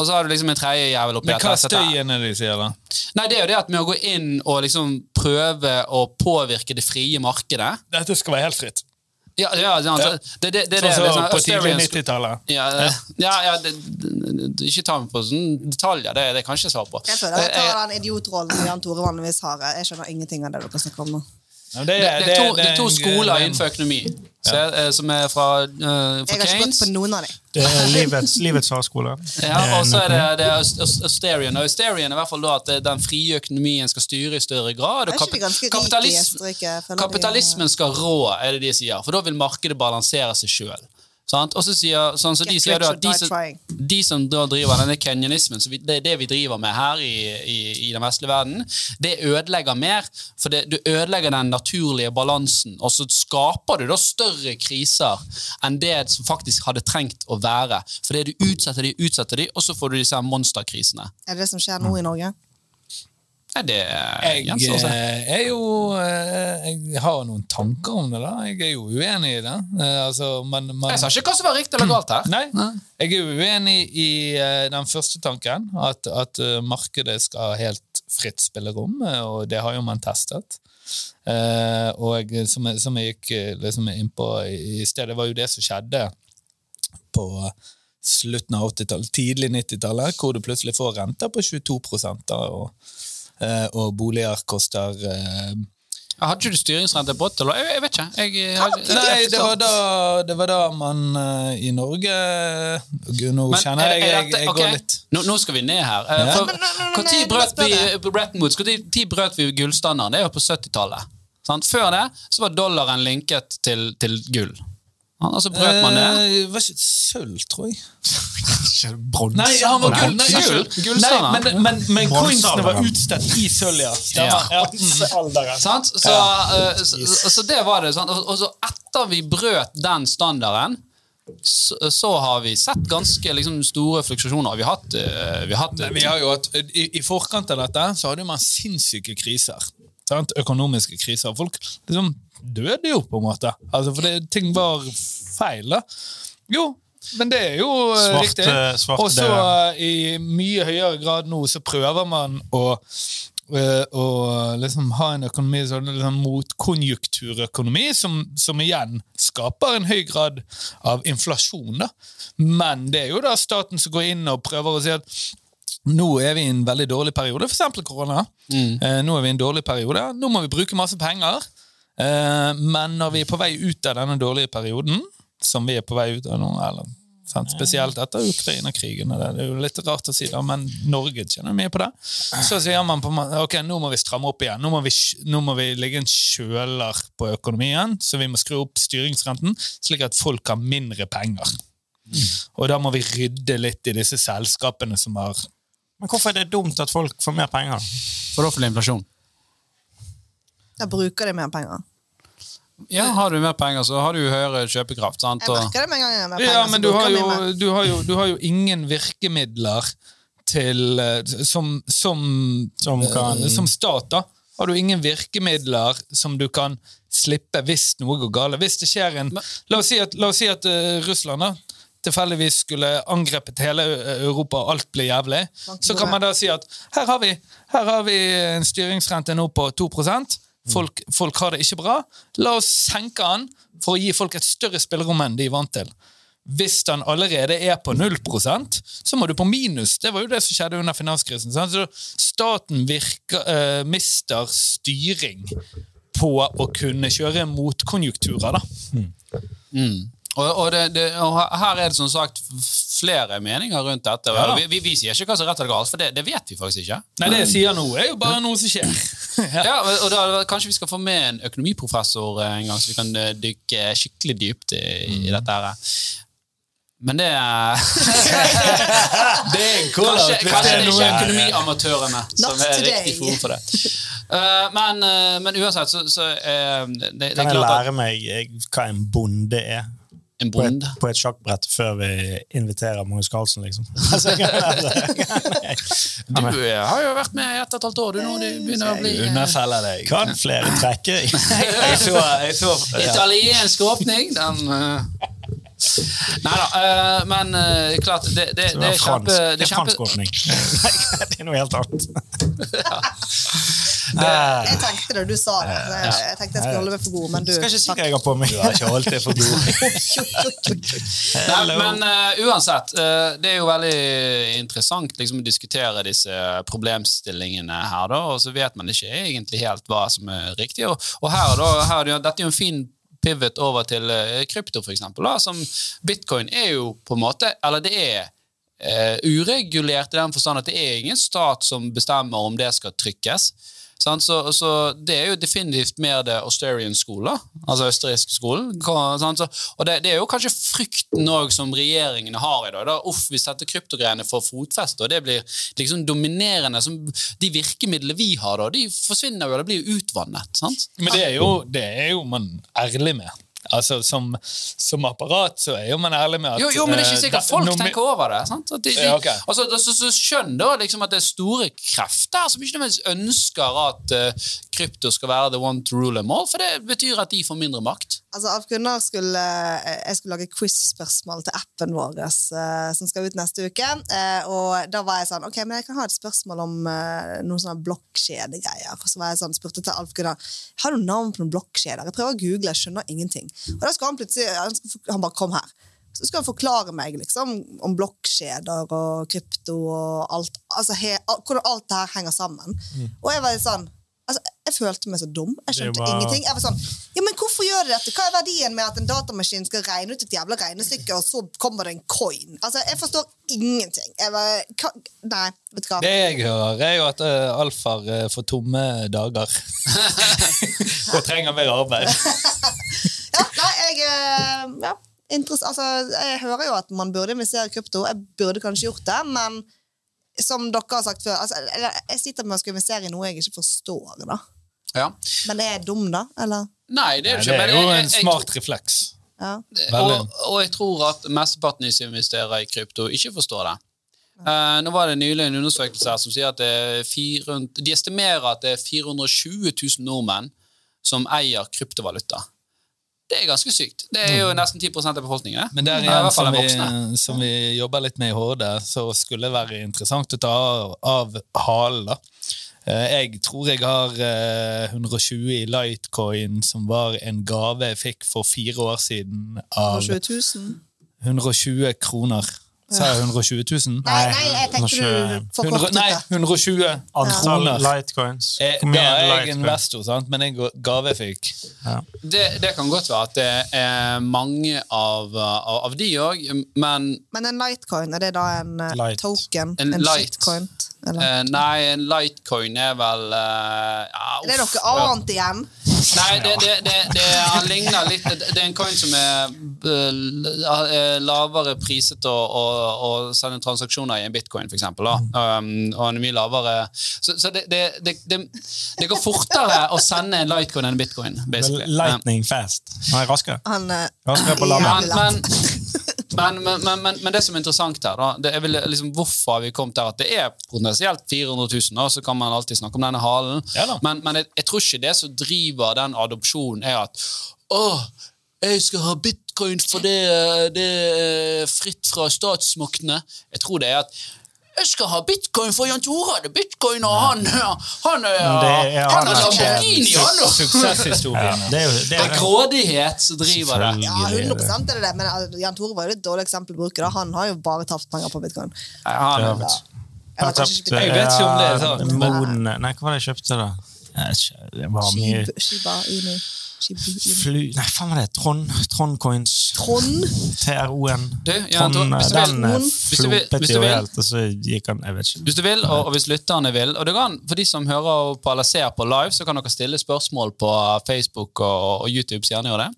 Speaker 1: Og så har du liksom en tredje jævel oppi
Speaker 5: Men hva er støyen de sier, da?
Speaker 1: Nei, det er jo det at med å gå inn og liksom prøve å påvirke det frie markedet
Speaker 5: Dette skal være helt fritt.
Speaker 1: Ja, ja, ja
Speaker 5: Ja.
Speaker 1: det, det, det, det,
Speaker 5: Sånn som
Speaker 1: det sånn
Speaker 5: på tidlig 90-tallet.
Speaker 1: Ja, ja, ja det, det, det, ikke ta meg på sånne detaljer, det, det kan jeg ikke svare på.
Speaker 3: Jeg føler jeg
Speaker 1: Eh,
Speaker 3: tar den idiotrollen som Jan Tore vanligvis har. Jeg skjønner ingenting av det dere snakker om nå.
Speaker 5: Ja,
Speaker 1: det, det, er to, det er to skoler
Speaker 5: en-
Speaker 1: innenfor økonomi ja. eh, som er fra, eh,
Speaker 3: Jeg har ikke gått på noen av dem.
Speaker 4: Det er livets, livets hardskole.
Speaker 1: Ja, og så er det, det er Aust- Aust- Austerian. Og Austerian er i hvert fall da at eh, den frie økonomien skal styre i større grad. Og
Speaker 3: rike
Speaker 1: kapitalism, kapitalismen skal rå, er det de sier. For da vil markedet balansere seg sjøl. Og så sier, sånn, så de
Speaker 3: Get
Speaker 1: sier at de som, de som da driver denne kenyanismen, så vi, det det vi driver med her i, i, i den vestlige verden, det ødelegger mer. For det, du ødelegger den naturlige balansen, og så skaper du da større kriser enn det som faktisk hadde trengt å være. For det du utsetter de, utsetter de, og så får du disse monsterkrisene.
Speaker 3: Er det det som skjer nå i Norge?
Speaker 1: Nei, det
Speaker 5: Jeg
Speaker 1: gjenstår å se.
Speaker 5: eh, er jo eh, Jeg har noen tanker om det, da. Jeg er jo uenig i det. Eh, Altså, man, man,
Speaker 1: Jeg sa ikke hva som var riktig eller galt her.
Speaker 5: Nei, jeg er uenig i eh, den første tanken, at, at eh, markedet skal ha helt fritt spillerom, eh, og det har jo man testet. Eh, og som jeg, som jeg gikk eh, liksom inn på i sted, det var jo det som skjedde på slutten av 80-tallet, tidlig 90-tallet, hvor du plutselig får renter på 22 da, og, eh, og boliger koster eh,
Speaker 1: Hadde ikke du styringsrente på 80. Jeg, jeg vet ikke. Jeg, jeg,
Speaker 5: Nei, det var da, det var da man uh, i Norge Gud, Nå
Speaker 1: Men
Speaker 5: kjenner
Speaker 1: er-
Speaker 5: jeg
Speaker 1: er
Speaker 5: jeg, jeg
Speaker 1: okay.
Speaker 5: går litt
Speaker 1: Nå, nå skal vi ned her. Eh,
Speaker 5: Ja.
Speaker 1: For, tid brøt vi Bretton Woods? Brøt vi gullstandarden? Det er jo på 70-tallet. Før det så var dollaren linket til, til gull. Ja, altså brøt man det.
Speaker 5: Eh, var ikke sølv, tror jeg.
Speaker 4: Bronse.
Speaker 5: Nei, han var gull. Nei,
Speaker 1: gull. gull
Speaker 5: Nei, men, men, men coinsene var utstedt i sølv, ja.
Speaker 1: Ja.
Speaker 5: Ja.
Speaker 4: Bronsealderen.
Speaker 1: Sant? Så, eh, så, så, så det var det. Sant? Og, og så etter vi brøt den standarden, så, så har vi sett ganske liksom, store fluksjoner. Vi har hatt, eh, vi har hatt
Speaker 5: Men vi har jo hatt, i, I forkant av dette så hadde man sinnssyke kriser. Sant? Økonomiske kriser. Folk liksom døde jo, på en måte. Altså, for det, ting var feil. da. Jo, men det er jo eh,
Speaker 4: Svarte-
Speaker 5: riktig.
Speaker 4: svarte
Speaker 5: Og så
Speaker 4: døde.
Speaker 5: eh, i mye høyere grad nå så prøver man å eh, å liksom ha en økonomi sånn liksom motkonjunkturøkonomi, som, som igjen skaper en høy grad av inflasjon. da. Men det er jo da staten som går inn og prøver å si at nå er vi i en veldig dårlig periode, f.eks. korona. Eh, nå er vi i en dårlig periode, nå må vi bruke masse penger. Eh, men når vi er på vei ut av denne dårlige perioden, som vi er på vei ut av nå, eller, sant, spesielt etter Ukraina-krigen, det, det er jo litt rart å si, det, men Norge tjener mye på det, så sier man på ok, nå må vi stramme opp igjen. Nå må vi, nå må vi legge en kjøler på økonomien, så vi må skru opp styringsrenten, slik at folk har mindre penger. Og da må vi rydde litt i disse selskapene som har
Speaker 4: Men hvorfor er det dumt at folk får mer penger?
Speaker 1: For da får du inflasjon.
Speaker 3: Da bruker de mer penger.
Speaker 1: Ja, Har du mer penger, så har du høyere kjøpekraft. Sant?
Speaker 3: Jeg merker det med en gang jeg har mer penger.
Speaker 5: Ja, men du har, jo, du, har jo, du har jo ingen virkemidler til eh, Som, som,
Speaker 4: Som kan-
Speaker 5: eh, som stat, da. Har du ingen virkemidler som du kan slippe hvis noe går galt. Hvis det skjer en La oss si at, la oss si at uh, Russland da, tilfeldigvis skulle angrepet hele Europa, og alt ble jævlig, så kan man da si at her har vi, her har vi en styringsrente nå på 2 Folk, folk har det ikke bra. La oss senke den for å gi folk et større spillerom enn de er vant til. Hvis den allerede er på 0% så må du på minus. Det var jo det som skjedde under finanskrisen. Så staten virker, eh, mister styring på å kunne kjøre motkonjunkturer. da.
Speaker 1: mm. Og, og, det, det, og her er det som sagt flere meninger rundt dette.
Speaker 5: Ja.
Speaker 1: Vi, vi, vi sier ikke hva som er rett eller galt, for det, det vet vi faktisk ikke.
Speaker 5: Nei, det jeg sier nå, er jo bare noe som skjer. [LAUGHS]
Speaker 1: Ja, og da, Kanskje vi skal få med en økonomiprofessor en gang, så vi kan eh, dykke skikkelig dypt i, i dette. her. Men det er [LAUGHS]
Speaker 5: Det er en.
Speaker 1: Kanskje, kanskje det
Speaker 5: er
Speaker 1: ikke økonomiamatørene som er riktig forum for det. Uh, men, uh, men uansett, så, så uh, det, det
Speaker 4: Kan
Speaker 1: er
Speaker 4: jeg
Speaker 1: klart at
Speaker 4: lære meg hva en bonde er?
Speaker 1: En
Speaker 4: På et,
Speaker 1: bonde
Speaker 4: på et sjakkbrett før vi inviterer Magnus Carlsen, liksom. [LAUGHS] [LAUGHS]
Speaker 1: Du eh, har jo vært med i ett og et halvt år, du nå. Du begynner å bli eh,
Speaker 5: Underselger deg.
Speaker 4: kan flere trekke? [LAUGHS]
Speaker 5: Jeg så, jeg så ja.
Speaker 1: Italiensk åpning, den uh... Nei da, eh, men eh, klart Det, det, det er
Speaker 4: fransk.
Speaker 1: kjempe...
Speaker 4: Det
Speaker 1: Det
Speaker 4: er
Speaker 1: er
Speaker 4: fransk åpning. [LAUGHS] Nei, det er noe helt annet.
Speaker 3: Jeg tenkte det, du sa det. Jeg, tenkte jeg skulle holde meg for god, men du
Speaker 4: Skal ikke si hva jeg har på meg.
Speaker 5: Du har ikke holdt det for god. [LAUGHS]
Speaker 1: Nei, men uh, uansett, uh, det er jo veldig interessant liksom, å diskutere disse problemstillingene her, da, og så vet man ikke egentlig helt hva som er riktig. Og, og her, da, her, er det dette er jo en fin pivot over til eh, krypto, eksempel. Som bitcoin er jo på en måte Eller det er uh, uregulert i den forstand at det er ingen stat som bestemmer om det skal trykkes. Så, så det er jo definitivt mer det Austerian da. altså østerriksk skolen. Og det, det er jo kanskje frykten også som regjeringene har i dag. Da. Uff, hvis dette kryptogreiene får fotfeste, og det blir liksom dominerende som De virkemidlene vi har, da, de forsvinner jo, det blir jo utvannet. sant?
Speaker 5: Men det er jo, det er jo man ærlig med. Altså, som, som apparat så er jo man ærlig med at
Speaker 1: Jo, jo, men det er ikke
Speaker 5: eh,
Speaker 1: sikkert
Speaker 5: da-
Speaker 1: folk
Speaker 5: nomi-
Speaker 1: tenker over det. sant? De, de,
Speaker 5: Ja, okay.
Speaker 1: altså, så, så skjønn da liksom at det er store krefter som ikke nødvendigvis ønsker at uh, krypto skal være the one to rule them all, for det betyr at de får mindre makt.
Speaker 3: Altså, Alf Gunnar skulle, eh, jeg skulle lage quiz-spørsmål til appen vår eh, som skal ut neste uke. Eh, og da var jeg sånn Ok, men jeg kan ha et spørsmål om noen sånne blokkjedegreier. Så var jeg sånn, spurte til Alf Gunnar har du navn på noen blokkjeder. Jeg prøver å google, jeg skjønner ingenting. Og da skulle han plutselig Han, bare kom her. Så skulle han forklare meg liksom, om blokkjeder og krypto og alt. Altså, he, hvordan alt det her henger sammen. Og jeg var litt sånn Jeg følte meg så dum. Jeg skjønte
Speaker 4: var...
Speaker 3: ingenting. Jeg var sånn, ja, men Hvorfor gjør de dette? Hva er verdien med at en datamaskin skal regne ut et jævla regnestykke, og så kommer det en coin? Altså, Jeg forstår ingenting. Jeg var hva? Nei, vet du hva.
Speaker 5: Det jeg hører, er jo at uh, alfaer uh, får tomme dager. [LAUGHS] og trenger mer arbeid. [LAUGHS]
Speaker 3: Ja, nei, jeg uh, ja, interess- altså, Jeg hører jo at man burde investere i krypto. Jeg burde kanskje gjort det, men som dere har sagt før altså, Jeg sitter med å skulle investere i noe jeg ikke forstår. da.
Speaker 1: Ja.
Speaker 3: Men er dum, da? Eller?
Speaker 1: Nei, det er
Speaker 5: Nei,
Speaker 1: ikke
Speaker 5: det er jo
Speaker 1: jeg-
Speaker 5: en smart refleks.
Speaker 3: Ja.
Speaker 1: Og, og jeg tror at mesteparten av de som investerer i krypto, ikke forstår det. Uh, nå var det nylig en undersøkelse her som sier at det er 400, de estimerer at det er 420 000 nordmenn som eier kryptovaluta. Det er ganske sykt. Det er jo nesten 10% av befolkningen.
Speaker 5: Men der igjen, som vi, som vi jobber litt med i HD, så skulle det være interessant å ta av, av halen. da. Eh, Jeg tror jeg har eh, 120 i Litecoin, som var en gave jeg fikk for fire år siden av
Speaker 3: 120 000?
Speaker 5: 120 kroner. Sa jeg 120 000?
Speaker 3: Nei, nei, jeg tenkte du
Speaker 5: 100,
Speaker 3: forkortet
Speaker 5: nei, 120
Speaker 4: ja.
Speaker 5: kroner.
Speaker 4: lightcoins.
Speaker 5: Eh, Da er jeg investor, sant? men en gave jeg fikk.
Speaker 4: Ja.
Speaker 1: Det, det kan godt være at det er mange av, av, av de òg, men
Speaker 3: Men en lightcoin, er det da en eh,
Speaker 4: Light.
Speaker 3: token?
Speaker 1: En
Speaker 3: En,
Speaker 1: light. Eh, Nei, en lightcoin er vel uh, ja,
Speaker 3: er det
Speaker 1: uff,
Speaker 3: noe annet igjen?
Speaker 1: Nei, det, det, det, det, ligner litt Det er en coin som er eh, er lavere priset å, å, å sende transaksjoner i en bitcoin, f.eks. Um, og den er mye lavere Så, så det, det, det, det, det går fortere å sende en lightcoin enn en bitcoin. basically.
Speaker 4: Lightning fast. Han er raskere.
Speaker 3: Han eh,
Speaker 4: Raskere på
Speaker 1: Men,
Speaker 4: lammet. [LAUGHS]
Speaker 1: men, men, men, men, det som er interessant her, da, det er vel liksom hvorfor har vi kommet der at det er potensielt 400 000, da, så kan man alltid snakke om denne halen.
Speaker 5: Ja
Speaker 1: men men jeg, jeg tror ikke det som driver den adopsjonen, er at åh, jeg skal ha bitcoin for det, det er fritt fra statsmaktene. Jeg tror det er at jeg skal ha bitcoin, for Jan Tore hadde bitcoin, og han, han, han Lamborghini, han òg!
Speaker 5: Suksesshistorien.
Speaker 4: Det er
Speaker 1: grådighet som driver det.
Speaker 3: Ja, 100 er det det, men eh, Jan Tore var jo et dårlig eksempel å bruke. Han har jo bare tapt penger på bitcoin.
Speaker 1: Han,
Speaker 3: ikke
Speaker 5: Jeg vet ikke om det er sant, men-
Speaker 4: Nei, hva var det jeg kjøpte, da? Det var mye
Speaker 3: Shiba, Inu.
Speaker 4: Fly... Nei, faen var det? Trond? Trond Coins.
Speaker 3: Trond.
Speaker 4: TRO-en.
Speaker 1: Ja, Trond,
Speaker 4: den eh, flopet jo helt, og så gikk han Jeg vet ikke.
Speaker 1: Hvis du vil, og, og hvis lytterne vil. Og det kan, For de som hører på eller ser på live, så kan dere stille spørsmål på Facebook og, og YouTube. så gjerne gjør det.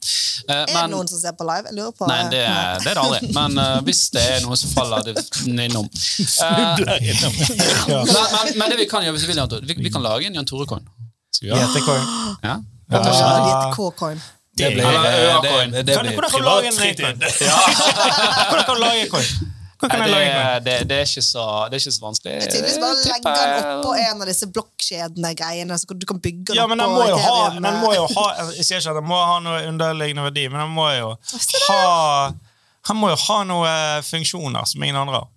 Speaker 1: Eh,
Speaker 3: Er det noen som ser på live? Jeg lurer på
Speaker 1: nei, det, det er det aldri. Men uh, hvis det er noe, så faller det innom. [LAUGHS] Uh, [LAUGHS] men, men, men det vi kan gjøre hvis vi vil, Jan Tore, vi, vi kan lage en Jan Tore-coin. Skal vi det?
Speaker 4: GT-coin.
Speaker 1: Ja?
Speaker 4: Ja. [GASPS]
Speaker 3: litt K-coin.
Speaker 4: Det
Speaker 5: Det blir, det, det, det blir privat fritid. [LAUGHS]
Speaker 4: Hvordan kan du lage coin?
Speaker 1: Nei, det, det, det, er ikke så, det er ikke så vanskelig.
Speaker 3: Jeg tydeligvis bare legge den oppå en av disse blokkjedene, så du kan bygge den
Speaker 4: Ja, men den må jo ha, den må jo ha Jeg sier ikke at den må ha noe underliggende verdi, men den må jo ha Han må jo ha noen funksjoner som ingen andre har.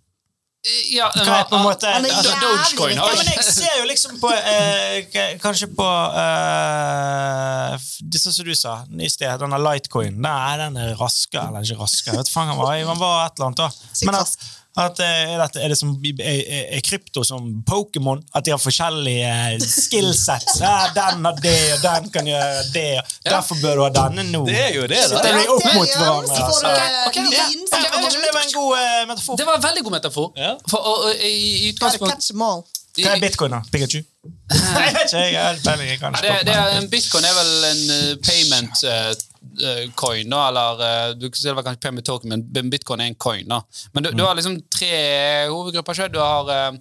Speaker 1: Ja,
Speaker 4: Hva er på en måte
Speaker 3: Han er
Speaker 1: altså,
Speaker 3: jævlig
Speaker 1: Dogecoin har
Speaker 4: Ja, men jeg ser jo liksom på eh, Kanskje på eh, Disse som du sa i sted, denne Lightcoin. Nei, den er raskere. Eller ikke raskere. Vet faen, han var, han var et eller annet, da. Men at. At eh, er, dette, er det som er, er- krypto som Pokémon? At de har forskjellige eh, skillsets? [LAUGHS] Ja, den har det, og den kan gjøre det. Derfor bør du ha denne nå.
Speaker 5: Det er jo det, da.
Speaker 4: Det er opp mot hverandre. Altså.
Speaker 1: Ja,
Speaker 4: om det var en god uh, metafor.
Speaker 1: Det var en veldig god metafor.
Speaker 5: Ja.
Speaker 1: For, og, og, i, i
Speaker 3: Gotta
Speaker 1: utgangspunkt
Speaker 3: catch them all.
Speaker 4: Hva er bitcoin, da? Pikachu? [LAUGHS] Jeg vet ikke, jeg. Jeg
Speaker 1: det, det er, bitcoin er vel en uh, payment eh, eh, coin, da, eller eh, du sier det kanskje payment token, men bitcoin er en coin. da. Men du, du har liksom tre hovedgrupper. Selv. Du har, eh,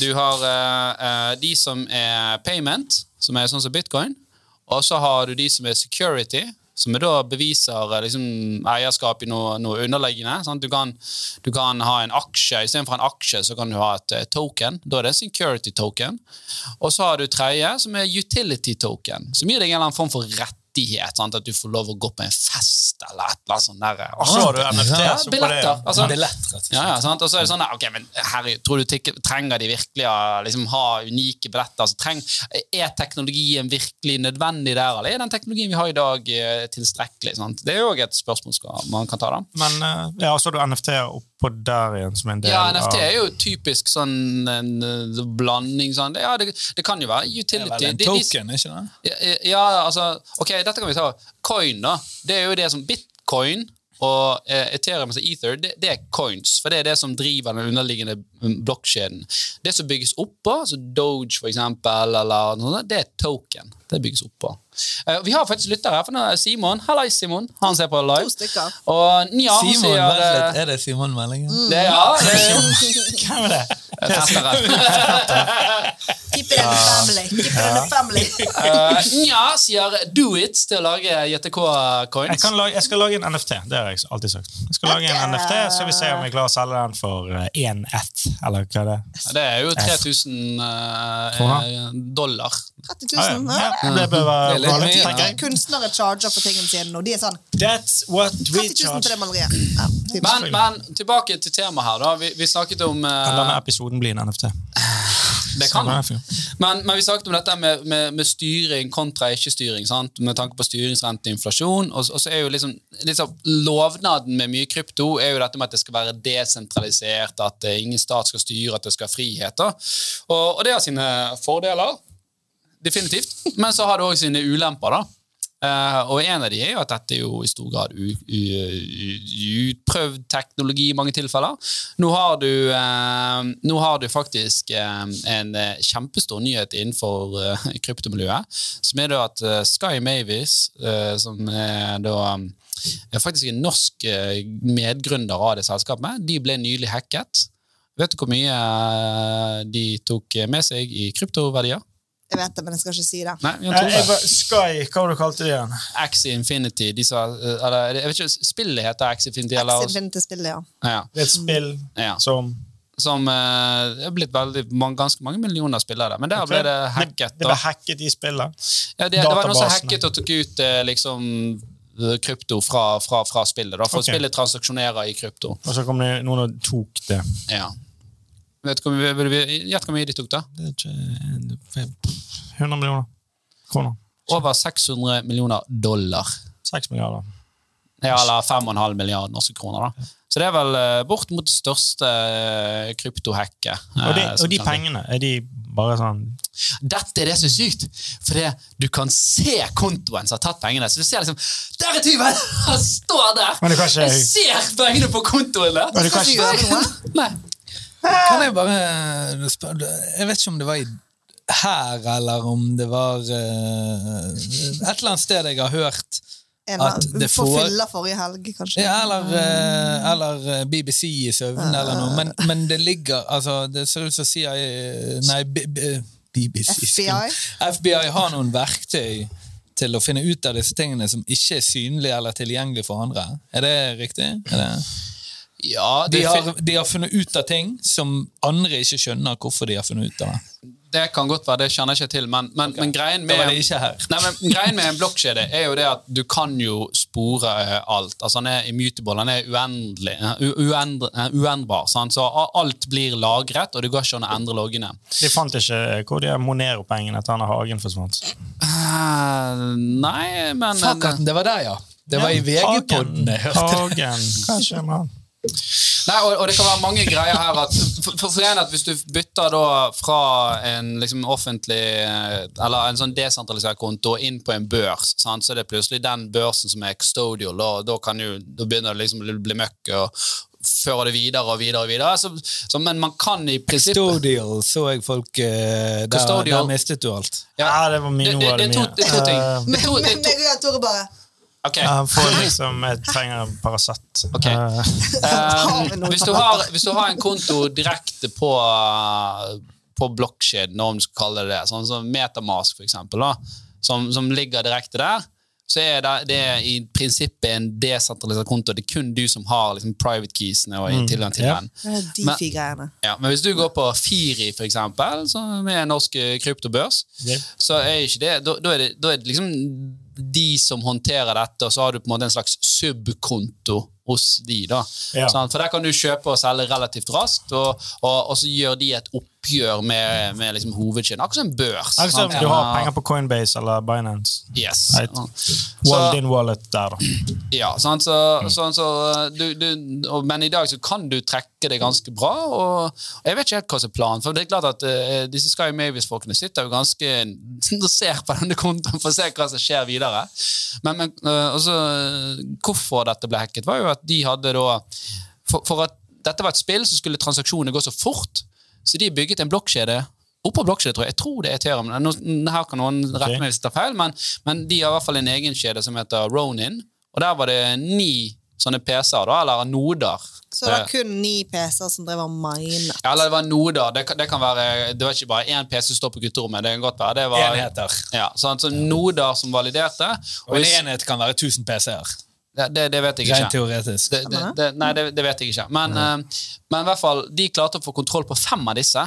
Speaker 1: du har de som er payment, som er sånn som bitcoin. Og så har du de som er security, som da beviser liksom, eierskap i noe, noe underliggende. Sant? Du, kan, du kan ha en aksje, istedenfor en aksje så kan du ha et token. Da er det en security token. Og så har du tredje, som er utility token, som gir deg en eller annen form for rettighet. Sant? At du får lov å gå på en fest eller et eller annet sånt. Der,
Speaker 4: Og så har du NFT.
Speaker 1: ja,
Speaker 4: så
Speaker 1: billetter.
Speaker 4: det-
Speaker 1: Altså,
Speaker 5: Billett, rett og slett.
Speaker 1: ja, ja, sant? Og så er det sånn, ok, men herregud, tror du trenger de virkelig å liksom, ha unike billetter? Altså, treng, er teknologien virkelig nødvendig der, eller er den teknologien vi har i dag eh, tilstrekkelig? Sant? Det er jo et spørsmål skal, man kan ta da.
Speaker 4: Men eh, ja, så har du NFT oppå der igjen som en del av
Speaker 1: Ja, NFT er jo typisk sånn en uh, blanding sånn. Det- Ja, det, det kan jo være utility.
Speaker 5: Det er vel en
Speaker 1: De- de-
Speaker 5: token, ikke det?
Speaker 1: Ja, Ja, altså Ok, dette kan vi ta. Coin, da. Det er jo det som Bitcoin og eh, Ethereum, altså Ether, det, det er coins. For det er det som driver den underliggende mm, blokkjeden. Det som bygges oppå, altså Doge for eksempel, eller noe sånt, det er token. Det bygges oppå. Uh, vi har faktisk lyttere her. for nå er Simon. Hallais, Simon. Han ser på live.
Speaker 3: To stykker.
Speaker 1: Og Nja,
Speaker 5: Simon,
Speaker 1: sier
Speaker 5: vent litt.
Speaker 1: eh,
Speaker 5: Er det Simon Meldingen?
Speaker 1: det, Ja, det
Speaker 4: Hvem er det?
Speaker 1: er festere. [LAUGHS]
Speaker 3: Keep it in the family. Keep it in the family.
Speaker 1: Eh, Nja sier do it til å lage JTK-coins.
Speaker 4: Jeg, lage, jeg skal lage en NFT. Det har jeg alltid sagt. Jeg skal lage en NFT, så vi ser om jeg klarer å selge den for én ett, eller hva det er.
Speaker 1: Det er jo 3000
Speaker 4: uh,
Speaker 1: dollar.
Speaker 3: 30 000.
Speaker 4: ja.
Speaker 3: Ja.
Speaker 4: Ja, det bør være
Speaker 5: litt
Speaker 4: vanlig, tenker jeg.
Speaker 3: Kunstnere charger for tingene sine og De er sånn
Speaker 4: That's what we
Speaker 3: 30 000 for det maleriet. Ja.
Speaker 1: Men, men tilbake til temaet her. da. Vi, vi snakket om uh...
Speaker 4: Kan denne episoden bli en NFT? [SIGHS]
Speaker 1: Det kan den.
Speaker 4: det.
Speaker 1: Men, men vi snakket om dette med, med, med styring kontra ikke-styring. Med tanke på styringsrente og inflasjon. Og, og så er jo liksom, liksom Lovnaden med mye krypto er jo dette med at det skal være desentralisert, at eh, ingen stat skal styre, at det skal være friheter. Og, og det har sine fordeler. Definitivt. Men så har det òg sine ulemper. da. Uh, og en av de er jo at dette er jo i stor grad utprøvd teknologi i mange tilfeller. Nå har du, uh, nå har du faktisk uh, en kjempestor nyhet innenfor kryptomiljøet, som er da at Sky Mavis, som er da er faktisk en norsk medgründer av det selskapet, de ble nylig hacket. Vet du hvor mye de tok med seg i kryptoverdier?
Speaker 3: Jeg vet det, men jeg skal ikke si det.
Speaker 1: Nei, Jan
Speaker 4: Eh,
Speaker 1: Tore.
Speaker 4: jeg var- Sky, hva var det du kalte det igjen?
Speaker 1: Axie Infinity. De sa, eh, eller, jeg vet ikke, Spillet heter Axie Infinity. Eller,
Speaker 3: Axie Infinity spillet, ja.
Speaker 1: ja,
Speaker 4: Det er et spill
Speaker 1: ja.
Speaker 4: som
Speaker 1: Som eh, er blitt veldig, man, ganske mange millioner spillere. Men der ble det hacket.
Speaker 4: Det, det ble hacket i spillet.
Speaker 1: Ja, det, det var noen som hacket og tok ut eh, liksom eh, krypto fra, fra, fra spillet. Da, for
Speaker 4: okay.
Speaker 1: spillet transaksjonerer i krypto.
Speaker 4: Og så kom det noen og tok det.
Speaker 1: Ja. Vet hvor mye, Gjett hvor mye de tok, da?
Speaker 4: Det er ikke 100 millioner kroner.
Speaker 1: Over 600 millioner dollar.
Speaker 4: 6 milliarder.
Speaker 1: Ja, eller 5,5 milliarder norske kroner. da. Så det er vel eh, bort mot det største eh, kryptohacket.
Speaker 4: Og de,
Speaker 1: eh,
Speaker 4: og de pengene, er de bare sånn
Speaker 1: Dette er det som er sykt! For det, du kan se kontoen som har tatt pengene. Så du ser liksom Der er tyven! Han står der! Jeg ser pengene på kontoen der!
Speaker 4: Men du kan ikke
Speaker 5: Kan jeg bare spørre Jeg vet ikke om det var i her, eller om det var uh, et eller annet sted jeg har hørt At det får-
Speaker 3: fylla forrige helg, kanskje.
Speaker 5: ja, eller, uh, eller eh, BBC i søvn, eller noe. Men, men det ligger altså, Det ser ut som CIA Nei, B, B, BBC.
Speaker 3: FBI?
Speaker 5: FBI har noen verktøy til å finne ut av disse tingene som ikke er synlige eller tilgjengelige for andre. Er det riktig? Er det?
Speaker 1: Ja,
Speaker 5: De, har, de har funnet ut av ting som andre ikke skjønner hvorfor de har funnet ut av det.
Speaker 1: det kan godt være, det kjenner jeg ikke til, men, men, men greien med. Nei, men Greien med en blokkjede er jo det at du kan jo spore eh, alt. Altså Han er immutable, han er uendelig, eh, uendre, eh, uendbar. Sant? Så alt blir lagret, og det går ikke an å endre loggene.
Speaker 4: De fant ikke hvor de Monero-pengene til Anna Hagen forsvant.
Speaker 1: Uh, nei, men
Speaker 5: Fuck, det var der, ja. Det var i VG-podden jeg hørte det.
Speaker 4: Hagen. Kanskje med han.
Speaker 1: Nei, og, og det kan være mange greier her at, for, for, at Hvis du bytter da fra en liksom offentlig eh, Eller en sånn desentralisert konto inn på en børs, sant, så er det plutselig den børsen som er custodial. Da, da, kan jo, da begynner det liksom å bli møkk og føre det videre og videre. og videre så, så, Men man kan i prinsippet
Speaker 5: Custodial så jeg folk eh, der, der mistet du alt.
Speaker 4: Ja, det var mye,
Speaker 1: det, det, det,
Speaker 4: det
Speaker 1: er to, det er to ting. men,
Speaker 3: Men,
Speaker 1: er to, det
Speaker 3: men
Speaker 1: er to,
Speaker 3: meg og Tore bare
Speaker 1: ok.
Speaker 4: Han får liksom Jeg trenger en Paracet.
Speaker 1: Okay.
Speaker 4: Eh, [LAUGHS]
Speaker 1: Um, hvis, du har, hvis du har en konto direkte på, på blokkjeden, om du skal kalle det det, sånn som Metamask for eksempel, da, som, som ligger direkte der, så er det, det er i prinsippet en desentralisert konto. Det er kun du som har liksom, private keysene og tilgang til
Speaker 4: ja.
Speaker 1: den.
Speaker 3: Det er
Speaker 1: Ja, men hvis du går på Firi, for eksempel, som er en norsk kryptobørs,
Speaker 4: yeah.
Speaker 1: så er ikke det Da, da er det, da er det liksom de som håndterer dette, og så har du på en måte en slags subkonto hos de. da.
Speaker 4: Ja.
Speaker 1: Sånn, For der kan du kjøpe og selge relativt raskt, og, og, og så gjør de et oppgjør med, med liksom hovedkjeden. Akkurat som en børs.
Speaker 4: Akkurat som du har penger på Coinbase eller Binance.
Speaker 1: Yes.
Speaker 4: Right.
Speaker 1: Så-
Speaker 4: din wallet der, da.
Speaker 1: Ja, sant? Så, sånn, så du, du, og, men i dag så kan du trekke det ganske bra. Og, jeg vet ikke helt hva som er planen. For det er klart at uh, disse Sky Mavis-folkene sitter jo ganske [LAUGHS] interessert på denne kontoen for å se hva som skjer videre. Men, men uh, også, eh, hvorfor dette ble hacket, var jo at de hadde da for, for at dette var et spill, så skulle transaksjonene gå så fort. Så de bygget en blokkjede oppå blokkjede, tror jeg. Jeg tror det er Ethereum. Nå, her kan noen rette meg hvis jeg tar feil, men, men de har i hvert fall en egen kjede som heter Ronin. Og der var det ni sånne PC-er, da, eller noder.
Speaker 3: Så det var
Speaker 1: Eh,
Speaker 3: kun ni PC-er som drev og minet.
Speaker 1: ja, eller det var noder. Det, det kan være Det var ikke bare én PC som står på gutterommet. Det kan godt være. Det var,
Speaker 5: Enheter.
Speaker 1: Ja, sånn, så noder som validerte.
Speaker 5: Og en
Speaker 1: hvis-
Speaker 5: enhet kan være 1000 PC-er.
Speaker 1: Det, det, det vet jeg
Speaker 5: Rent teoretisk.
Speaker 1: Det, det, det, nei, det, det vet jeg ikke. Men, uh, men i hvert fall, de klarte å få kontroll på fem av disse.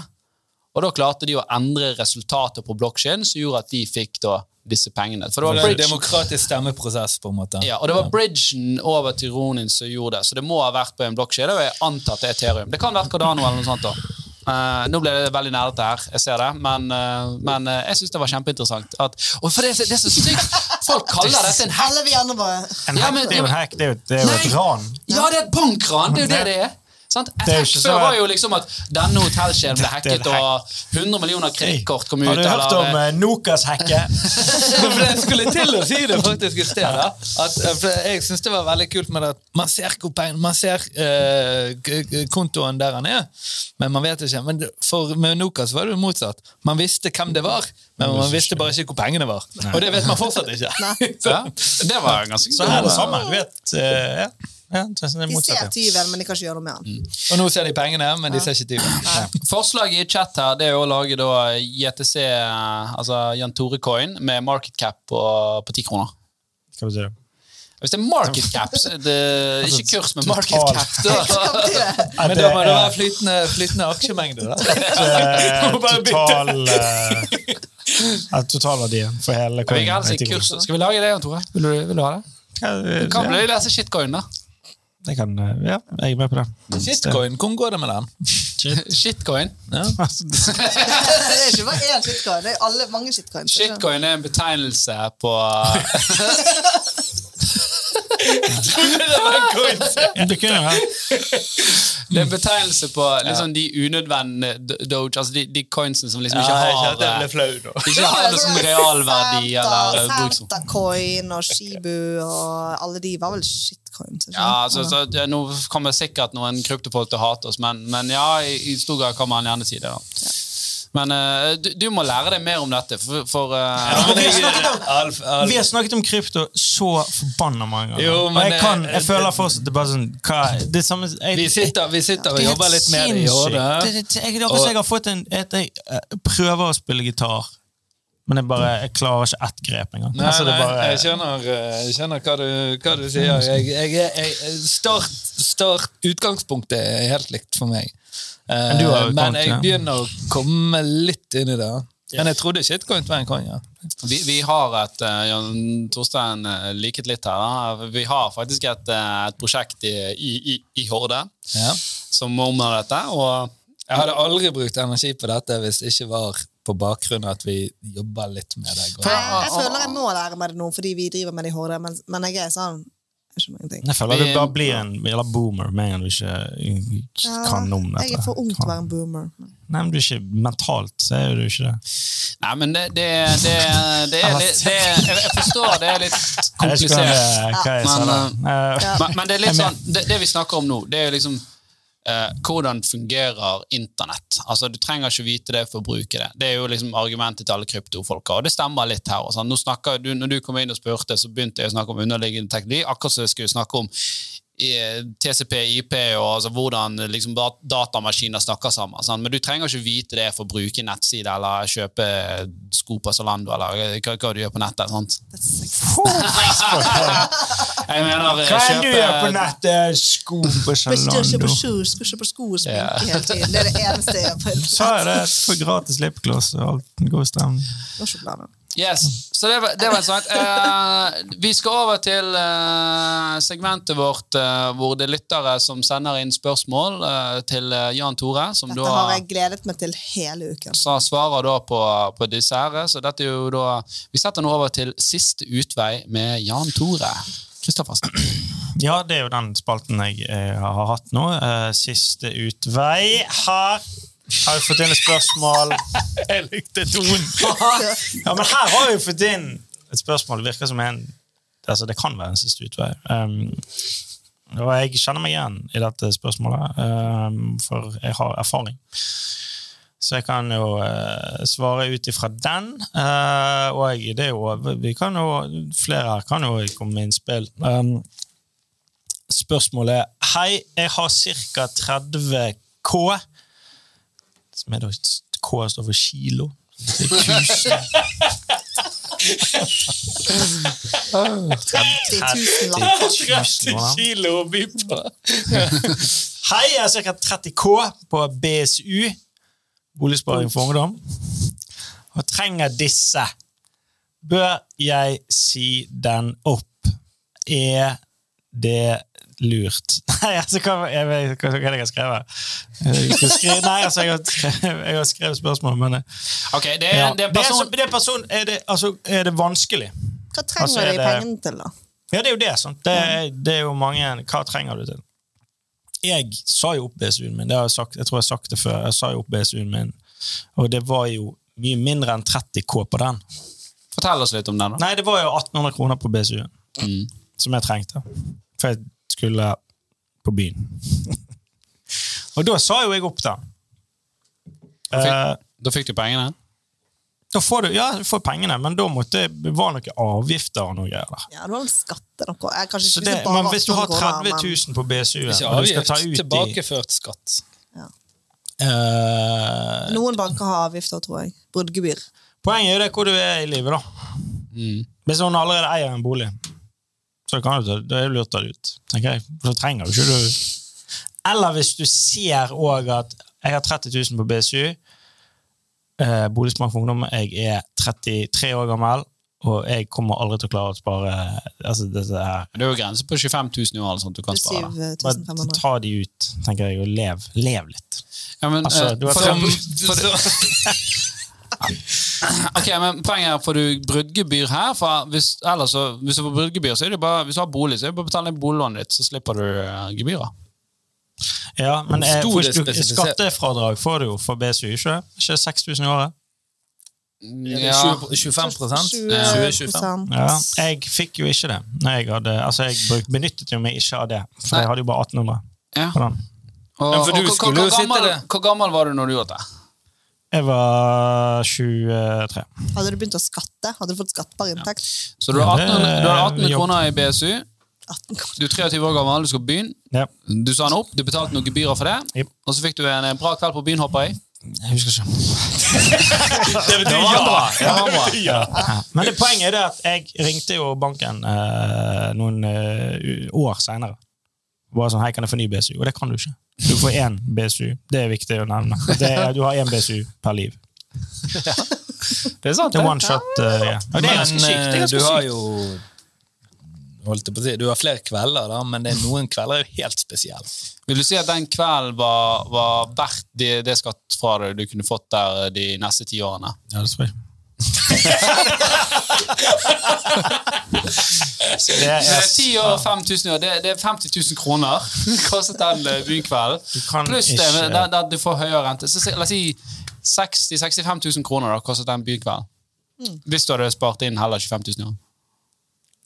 Speaker 1: Og da klarte de å endre resultatet på blokkjeden, som gjorde at de fikk da disse pengene. For det var
Speaker 5: en
Speaker 1: bridge,
Speaker 5: demokratisk stemmeprosess, på en måte.
Speaker 1: ja, og det var bridgen over til Ronin som gjorde det. Så det må ha vært på en blokkjede, og jeg antar at det er Ethereum. Det kan være Cardano eller noe sånt. da. Eh, nå ble det veldig nerdete her, jeg ser det, men, uh, men uh, jeg syns det var kjempeinteressant. At, og for det, så- det er så sykt! Folk kaller dette en hack.
Speaker 3: Alle vi andre bare
Speaker 4: En
Speaker 1: Ja, men-
Speaker 4: det er jo en hack, det er jo, det er jo et ran.
Speaker 1: Ja, det er et bankran! Det er jo det det er. Sant? Et hack før var jo liksom at denne hotellkjeden ble hacket, og 100 millioner kredittkort kom ut.
Speaker 4: Har du hørt om uh, Nokas-hacke? [LAUGHS]
Speaker 5: For jeg skulle til å si det faktisk i sted. da. At, eh, jeg syns det var veldig kult med det at man ser man ser eh, k- kontoen der han er, men man vet ikke. Men for med Nokas var det jo motsatt. Man visste hvem det var, men man visste bare ikke hvor pengene var. Og det vet man fortsatt ikke. [LAUGHS]
Speaker 1: Ja, det var ganske
Speaker 4: Så her er det samme. Du vet, uh, ja. Ja, er
Speaker 3: De ser tyven, men de kan ikke gjøre noe med han.
Speaker 5: Og nå ser de pengene, men de ser ikke tyven.
Speaker 1: Forslaget i chat her det er å lage da JTC, altså Jan Tore Coin, med market cap på, på 10 kroner.
Speaker 4: Hva betyr det?
Speaker 1: Hvis det er market cap, så er det ikke kurs med market
Speaker 4: total.
Speaker 1: cap. Da.
Speaker 5: Men da må det være flytende, flytende aksjemengde. da. [LAUGHS]
Speaker 4: Eh. Total uh, Totalverdien for hele
Speaker 1: Vi kan si kurs. Skal vi lage det, Jan Tore? Vil du, vil du ha det? Kan bli lese shitcoin, da.
Speaker 4: Det kan, eh, ja, jeg er med på det.
Speaker 5: Shitcoin, hvordan går det med den? [LAUGHS]
Speaker 1: Shitcoin.
Speaker 5: Ja. [LAUGHS]
Speaker 3: det er ikke bare én shitcoin, det er alle, mange shitcoins.
Speaker 1: Shitcoin er en betegnelse på [LAUGHS] [LAUGHS]
Speaker 4: Det kunne være.
Speaker 1: Det er en betegnelse på liksom de unødvendige doge, altså de, de coinsene som liksom ikke
Speaker 5: Ja, jeg
Speaker 1: har
Speaker 5: jeg
Speaker 1: ikke har det som realverdi eller bruksord.
Speaker 3: Og Shibu og alle de var vel shitcoins.
Speaker 1: Ja,
Speaker 3: altså,
Speaker 1: så, ja, Nå kommer sikkert noen kryptofolk til å hate oss, men, men ja, i, i stor grad kan man gjerne si det. da. Men uh, du, du må lære deg mer om dette, for, for uh,
Speaker 5: vi, har om, Alf, Alf.
Speaker 4: Vi har snakket om krypto så forbanna mange ganger.
Speaker 5: Jo, men
Speaker 4: og jeg, kan, jeg føler fortsatt det er bare sånn hva, det samme, jeg,
Speaker 5: Vi sitter, vi sitter og
Speaker 4: er
Speaker 5: jobber litt med det i hodet.
Speaker 4: Det, det, jeg, det jeg har fått en et, Jeg eh, prøver å spille gitar, men jeg bare jeg klarer ikke ett grep engang.
Speaker 5: Nei,
Speaker 4: Altså, det
Speaker 5: nei,
Speaker 4: bare,
Speaker 5: jeg skjønner, eh, jeg skjønner hva, du, hva du sier. Jeg, jeg, jeg, start, start, utgangspunktet er helt likt for meg. Eh,
Speaker 4: Men du har jo
Speaker 5: men jeg begynner å komme litt inn i det. Men jeg trodde shitcoin var en coin, ja.
Speaker 1: vi, vi har et eh, Jan Torstein eh, liket litt her. Da. Vi har faktisk et, et prosjekt i, i, i, i Horde
Speaker 5: ja.
Speaker 1: som omhandler dette. og
Speaker 5: Jeg hadde aldri brukt energi på dette hvis det ikke var på bakgrunn av at vi jobber litt med det.
Speaker 3: Jeg, jeg føler jeg må lære meg det nå, fordi vi driver med det i Horde, men, men jeg er sånn Jeg mange ting.
Speaker 4: jeg føler
Speaker 1: at
Speaker 4: du bare blir en jævla boomer med en gang du ikke
Speaker 3: Ja,
Speaker 4: kan om dette.
Speaker 3: jeg er for ung til å være en boomer.
Speaker 4: Nei, men du er ikke Mentalt så er du ikke det.
Speaker 1: Nei, men det, det, det, det er litt det, jeg, forstår det er litt komplisert. Men.
Speaker 4: Eh.
Speaker 1: Men, men det er litt sånn, det, det vi snakker om nå, det er jo liksom eh, hvordan fungerer internett. Altså, Du trenger ikke vite det for å bruke det. Det er jo liksom argumentet til alle kryptofolka, og det stemmer litt her. Og sånn. Nå snakker, du, når du kom inn og spurte, så begynte jeg å snakke om underliggende teknologi, akkurat som jeg skulle snakke om eh, TCP, IP og altså, hvordan liksom, datamaskiner snakker sammen. Sant? Men du trenger ikke vite det for å bruke nettside eller kjøpe sko på Zalando eller hva, hva du gjør på nettet. Sant? [LAUGHS] Jeg mener eh,
Speaker 4: Hva er det du
Speaker 1: kjøpe-
Speaker 4: gjør på nettet? Sko på
Speaker 3: Hvis du
Speaker 4: Zalando.
Speaker 3: sko, skal kjøpe sko og sminke
Speaker 1: Ja.
Speaker 3: hele tiden. Det er det eneste jeg gjør på
Speaker 4: så er det? For gratis lipgloss og alt. God stemning.
Speaker 1: Yes, så det var, det var en sak. Uh, vi skal over til uh, segmentet vårt uh, hvor det er lyttere som sender inn spørsmål eh, til eh, Jan Tore, som
Speaker 3: Dette
Speaker 1: da
Speaker 3: har jeg gledet meg til hele uken.
Speaker 1: så svarer da på, på disse her. Så dette er jo da Vi setter nå over til Siste utvei med Jan Tore. Kristoffersen.
Speaker 4: Ja, det er jo den spalten jeg jeg har hatt nå. Eh, siste utvei. Her har vi fått inn et spørsmål. [LAUGHS]
Speaker 5: Jeg likte tonen. [LAUGHS]
Speaker 4: Ja, men her har vi fått inn et spørsmål. Det virker som en altså Det kan være en siste utvei. Um, og jeg kjenner meg igjen i dette spørsmålet, um, for jeg har erfaring. Så jeg kan jo eh, svare ut ifra den. eh, og jeg, det er jo, vi kan jo, flere her kan jo komme med innspill. Um, spørsmålet er Hei, jeg har ca. 30 K. Som er da K står for kilo. Det er tusen.
Speaker 3: 30 000 lapper.
Speaker 4: 30 000,
Speaker 5: kilo å by på.
Speaker 4: Hei, jeg har ca. 30 K på BSU, Boligsparing for ungdom, og trenger disse. Bør jeg si den opp? Er det lurt? [LAUGHS] Nei, altså, hva, jeg vet, hva, hva er det jeg har skrevet? Jeg skrive, nei, altså, jeg har, jeg har skrevet spørsmål, men
Speaker 1: Ok, det er,
Speaker 4: ja.
Speaker 1: det er en
Speaker 4: det er,
Speaker 1: person
Speaker 4: det er, person, er, det, altså, er det vanskelig?
Speaker 3: Hva trenger
Speaker 4: Altså, er
Speaker 3: de
Speaker 4: det-
Speaker 3: pengene til, da?
Speaker 4: Ja, det er jo det. Sant? Det, er- det er jo mange Hva trenger du til? Jeg sa jo opp BSU-en min. Det har jeg, sagt, jeg tror jeg har sagt det før. Jeg sa jo opp BSU-en min, og det var jo mye mindre enn 30 K på den.
Speaker 1: Fortell oss litt om den. da.
Speaker 4: Nei, det var jo 1800 kroner på BSU-en
Speaker 1: Mm.
Speaker 4: som jeg trengte. For jeg skulle på byen. [LAUGHS] og da sa jo jeg opp den. fikk,
Speaker 1: Da fikk du pengene?
Speaker 4: Da får du, ja, du får pengene, men da måtte det være noe avgifter og noe greier der.
Speaker 3: Ja, det var vel skatte noe. Jeg, kanskje ikke
Speaker 4: det,
Speaker 3: det
Speaker 4: men hvis du har 30 000 på BSU-en,
Speaker 2: Ikke
Speaker 4: og du skal ta ut
Speaker 2: tilbakeført skatt.
Speaker 4: Ja.
Speaker 3: Uh, Noen banker har avgifter, tror jeg. Bruddgebyr.
Speaker 4: Poenget er det hvor du er i livet, da.
Speaker 1: Mm.
Speaker 4: Hvis hun allerede eier en bolig, så kan du da er det lurt å ta det ut. tenker jeg. Så trenger du ikke du Eller hvis du ser òg at jeg har 30 000 på BSU, eh, Boligsparing for ungdom, jeg er 33 år gammel, og jeg kommer aldri til å klare å spare altså dette her.
Speaker 1: Det er jo grense på 25 000 i året, sånn du kan spare.
Speaker 4: Bare ta de ut, tenker jeg, og lev, lev litt.
Speaker 1: Ja, men,
Speaker 4: Altså,
Speaker 1: eh,
Speaker 4: du har
Speaker 1: for, [LAUGHS] ok, men Poenget er får du bruddgebyr her. For hvis, ellers hvis du får bruddgebyr, så er det bare, hvis du har bolig, så er det bare å betale ned boliglånet ditt, så slipper du uh, gebyrer.
Speaker 4: Ja, men du,
Speaker 2: spesifisert?
Speaker 4: skattefradrag får du jo for BSU, ikke? Ikke 6000 i året?
Speaker 1: Ja,
Speaker 2: 25
Speaker 3: 20%.
Speaker 4: Ja, jeg fikk jo ikke det. Når jeg, hadde, altså jeg bruk, benyttet jo meg ikke av det, for jeg hadde jo bare 1800
Speaker 1: ja. Og,
Speaker 2: Ja, for
Speaker 1: og, hvor- gammel, hvor gammel var du når du gjorde det?
Speaker 4: Jeg var 23.
Speaker 3: Hadde du begynt å skatte? Hadde du fått skattbar inntekt?
Speaker 1: Så du har
Speaker 4: Ja,
Speaker 1: 18,
Speaker 4: er
Speaker 1: du har 18 kroner i BSU.
Speaker 3: 18 kroner.
Speaker 1: Du er 23 år gammel, du skal på byen.
Speaker 4: Ja,
Speaker 1: Du sa den opp, du betalte noen gebyrer for det.
Speaker 4: Yep.
Speaker 1: Og så fikk du en bra kveld på byen, håper jeg.
Speaker 4: jeg husker ikke. [LAUGHS]
Speaker 5: Det betyr
Speaker 1: ja! bra. Det var bra.
Speaker 5: Ja. [LAUGHS]
Speaker 4: Ja. Men det poenget er det at jeg ringte jo banken eh, noen eh, år senere. Bare sånn, hei, kan jeg få ny BSU? Og det kan du ikke. Du får én BSU. Det er viktig å nevne. Det er, du har én BSU per liv. [LAUGHS]
Speaker 1: Det er sant,
Speaker 4: Det er
Speaker 1: det.
Speaker 4: one shot. Uh, ja.
Speaker 2: Men.
Speaker 4: Det er
Speaker 2: eh, du har jo holdt jeg på å si, Du har flere kvelder, da, men det er noen kvelder er jo helt spesielle.
Speaker 1: Vil du si at den kvelden var, var verdt det, det deg du kunne fått der de neste ti årene?
Speaker 4: Ja, det tror jeg. [LAUGHS] Så det er,
Speaker 1: er 10 år, 5000 år, det, det er 50 000 kroner [LAUGHS] kostet den eh, bynkvelden. Pluss det, der, der du får høyere rente. Så la oss si 60 65 000 kroner da, kostet den bykvelden. Hvis du hadde spart inn heller 25 000 i år.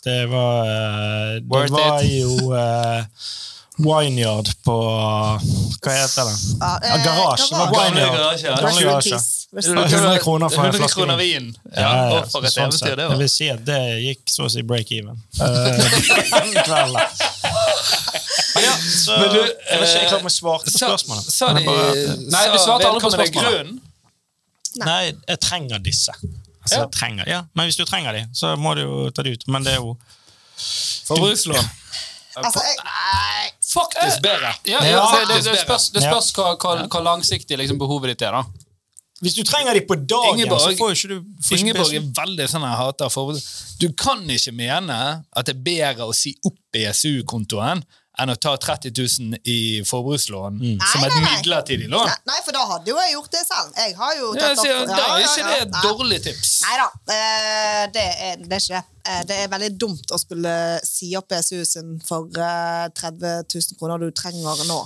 Speaker 4: Det var, eh, det var jo uh, Wineyard på Hva heter det?
Speaker 3: Ja,
Speaker 4: Ja,
Speaker 3: eh,
Speaker 4: garasje. Det var
Speaker 3: garasje.
Speaker 4: Wineyard.
Speaker 5: garasje, ja.
Speaker 4: Gamle garasje.
Speaker 3: peace. Rest in
Speaker 4: Ja,
Speaker 3: peace.
Speaker 4: 100 kroner for en
Speaker 5: 100
Speaker 4: flaske
Speaker 5: kroner
Speaker 4: vin.
Speaker 5: Ja,
Speaker 4: Ja,
Speaker 5: og for et
Speaker 4: sånn
Speaker 5: eventyr det var.
Speaker 4: Jeg vil si at det gikk så å si break-even. Uh, [LAUGHS] kvelden. Men ja, så
Speaker 5: Men du,
Speaker 4: Jeg vet ikke jeg klarte å svare på spørsmålet.
Speaker 2: sa de
Speaker 4: bare-
Speaker 1: Nei, du svarte aldri på
Speaker 2: vedkommende
Speaker 1: spørsmålet.
Speaker 2: grunn?
Speaker 4: Nei, jeg trenger disse. Altså,
Speaker 2: Ja.
Speaker 4: jeg trenger, ja. Men hvis du trenger de, så må du jo ta de ut. Men det er jo
Speaker 2: Forbrukslån. [LAUGHS]
Speaker 3: Altså, jeg.
Speaker 2: Faktisk bedre.
Speaker 1: Ja,
Speaker 4: Ja,
Speaker 1: det, det, det spørs, det spørs hva, hva, hva langsiktig liksom, behovet ditt er. da.
Speaker 4: Hvis du trenger de på dagen,
Speaker 5: Ingeborg-
Speaker 4: så får ikke du får ikke
Speaker 5: Ingeborg er veldig sånn jeg hater forbruk. Du kan ikke mene at det er bedre å si opp BSU-kontoen enn å ta 30 000 i forbrukslån som
Speaker 3: Nei,
Speaker 5: et
Speaker 3: nei,
Speaker 5: midlertidig lån.
Speaker 3: Nei, nei, for da hadde jo jeg gjort det selv. Jeg har jo
Speaker 5: Ja,
Speaker 3: tatt
Speaker 5: så,
Speaker 3: opp
Speaker 5: da er ikke det et dårlig tips.
Speaker 3: Nei da, eh, det, er, det er ikke det. Eh, Det er veldig dumt å skulle si opp PSU sin for eh, 30 000 kroner du trenger nå.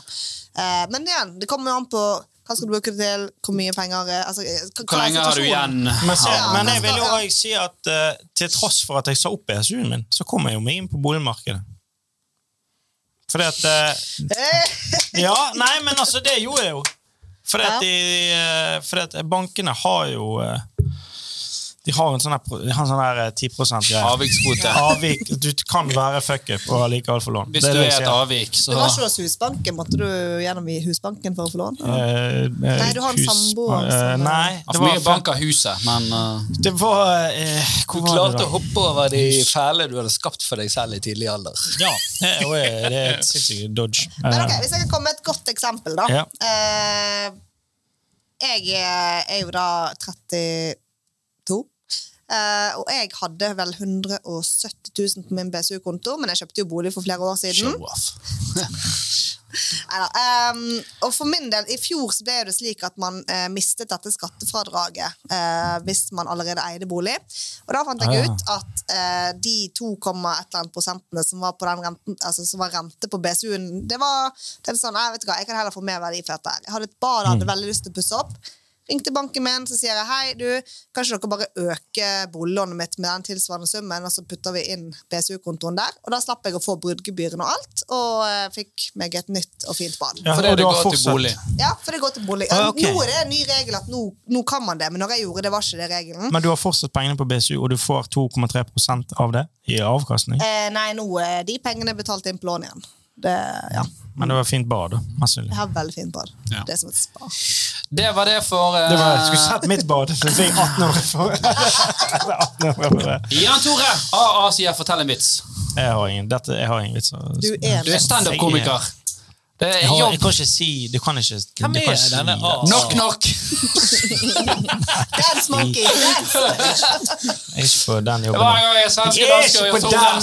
Speaker 3: Eh, Men igjen, det kommer jo an på hva skal du bruke det til, hvor mye penger eh, altså, eh, hva-
Speaker 1: Hvor lenge har du igjen?
Speaker 4: Men, så,
Speaker 3: Ja,
Speaker 4: men jeg vil jo også si at eh, til tross for at jeg sa opp BSU-en min, så kom jeg jo meg inn på boligmarkedet. Fordi at eh, Ja, nei, men altså, det gjorde jeg jo. Fordi at, de, eh, fordi at bankene har jo eh, De har en sånn her, pro- de har en sånn her eh, 10 %-greie.
Speaker 1: Avvikskvote.
Speaker 4: Avvik. Du kan være fuckup og likevel få lån.
Speaker 1: Hvis
Speaker 4: Det
Speaker 1: du
Speaker 4: det
Speaker 1: er et avvik, så
Speaker 3: Det var ikke hos Husbanken. Måtte du gjennom i Husbanken for å få lån?
Speaker 4: Eh, eh,
Speaker 3: Nei, du har en samboer Uh,
Speaker 4: Nei, det
Speaker 1: For mye
Speaker 4: var,
Speaker 1: bank av huset, men uh,
Speaker 4: det var eh,
Speaker 2: Du klarte
Speaker 4: det,
Speaker 2: å hoppe over de fæle du hadde skapt for deg selv i tidlig alder.
Speaker 4: Ja, det er, er et sinnssykt dodge.
Speaker 3: Men ok, Hvis jeg kan komme med et godt eksempel, da.
Speaker 4: Ja.
Speaker 3: Eh, jeg er er jo da 32. eh, og jeg hadde vel 170 000 på min BSU-konto, men jeg kjøpte jo bolig for flere år siden.
Speaker 1: show off. [LAUGHS]
Speaker 3: Ehm, og for min del, I fjor så ble det slik at man uh, mistet dette skattefradraget uh, hvis man allerede eide bolig. Og Da fant jeg
Speaker 4: Ah.
Speaker 3: ut at de 2, et eller annet prosentene som var på den renten, altså som var rente på BSU-en, det var det var sånn, nei, vet du hva, jeg kan heller få mer verdi for dette. Jeg hadde et bad og hadde veldig lyst til å pusse opp. Ringte banken min, så sier jeg hei, du, kanskje dere bare øker boliglånet mitt med den tilsvarende summen, og så putter vi inn BSU-kontoen der. Og da slapp jeg å få bruddgebyrene og alt, og eh, fikk meg et nytt og fint bad.
Speaker 4: Ja, for
Speaker 1: det,
Speaker 4: det
Speaker 1: går til bolig.
Speaker 3: Ja, for det går til bolig.
Speaker 4: Ah, okay.
Speaker 3: Nå er det en ny regel at nå, nå kan man det, men når jeg gjorde det, var ikke det regelen.
Speaker 4: Men du har fortsatt pengene på BSU, og du får 2,3% av det i avkastning.
Speaker 3: Eh, nei, nå er de pengene betalt inn på lån igjen. Det, ja.
Speaker 4: Men det var fint bad, da.
Speaker 3: Jeg har veldig fint bad.
Speaker 1: Ja.
Speaker 3: Det er som et spa.
Speaker 1: Det var det for uh,
Speaker 4: Det var, jeg skulle sett mitt bad, så fikk jeg 18 år for Det [LAUGHS] er 18 år for det.
Speaker 1: Jan Tore AA sier 'fortell en vits'.
Speaker 4: Jeg har ingen, dette, jeg har ingen vitser.
Speaker 3: Du er
Speaker 1: Du er standup-komiker. Det er
Speaker 4: Jeg, jeg kan ikke si Du kan ikke
Speaker 5: Hvem
Speaker 4: du kan
Speaker 5: er
Speaker 4: ikke si
Speaker 5: denne
Speaker 4: det.
Speaker 5: A?
Speaker 1: Knock, knock.
Speaker 3: Dance monkey!
Speaker 4: Jeg er ikke på den jobben.
Speaker 1: Jeg er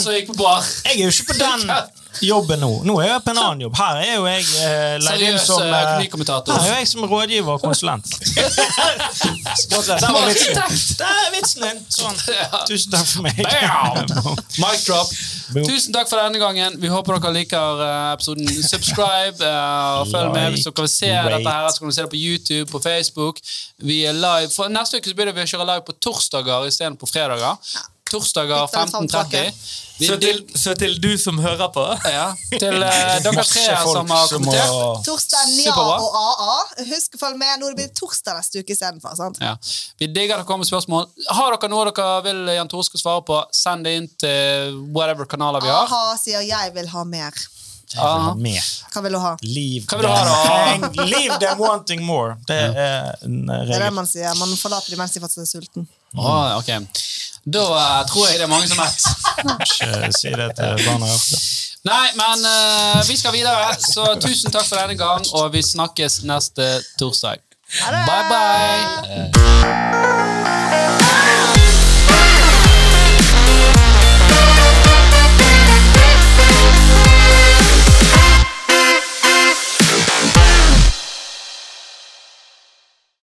Speaker 1: og
Speaker 4: ikke på den. Jeg er jo ikke på den [LAUGHS] jobben nå. Nå er jeg på en annen jobb. Her er jo jeg eh, leid inn som
Speaker 1: eh,
Speaker 4: eh. Her er jo jeg som rådgiver og konsulent. [LAUGHS] Der var vitsen. Der er vitsen din! Sånn. [LAUGHS] Tusen takk for meg. [LAUGHS]
Speaker 1: Mic drop. Tusen takk for denne gangen. Vi håper dere liker eh, episoden. Subscribe eh, og følg med. Hvis dere vil se dette her, så kan dere se det på YouTube, på Facebook. Vi er live. For neste uke så begynner vi å kjøre live på torsdager istedenfor fredager. Torsdager
Speaker 3: det
Speaker 1: 15.30. Vi-
Speaker 5: Så til, så til du som hører på
Speaker 1: ja, [LAUGHS] til uh, dere tre som har
Speaker 4: må-
Speaker 1: kommentert.
Speaker 3: Torsdag Nja og AA. Husk å følge med. Nå blir det torsdag neste uke istedenfor. sant?
Speaker 1: Ja. Vi digger dere med spørsmål. Har dere noe dere vil Jan Tore skal svare på, send det inn til whatever kanaler vi har.
Speaker 3: Aha sier 'jeg vil ha mer'. Hva vil du ha?
Speaker 4: Leave
Speaker 1: Hva vil du ha, da?
Speaker 4: leave them wanting more. Det er en
Speaker 3: Det er det man sier. Man forlater de mens de fortsatt er sulten.
Speaker 1: Å, ok. Da uh, tror jeg det er mange som er.
Speaker 4: Ikke si det til barna.
Speaker 1: Nei, men uh, vi skal videre, så tusen takk for denne gang, og vi snakkes neste torsdag. Bye, bye!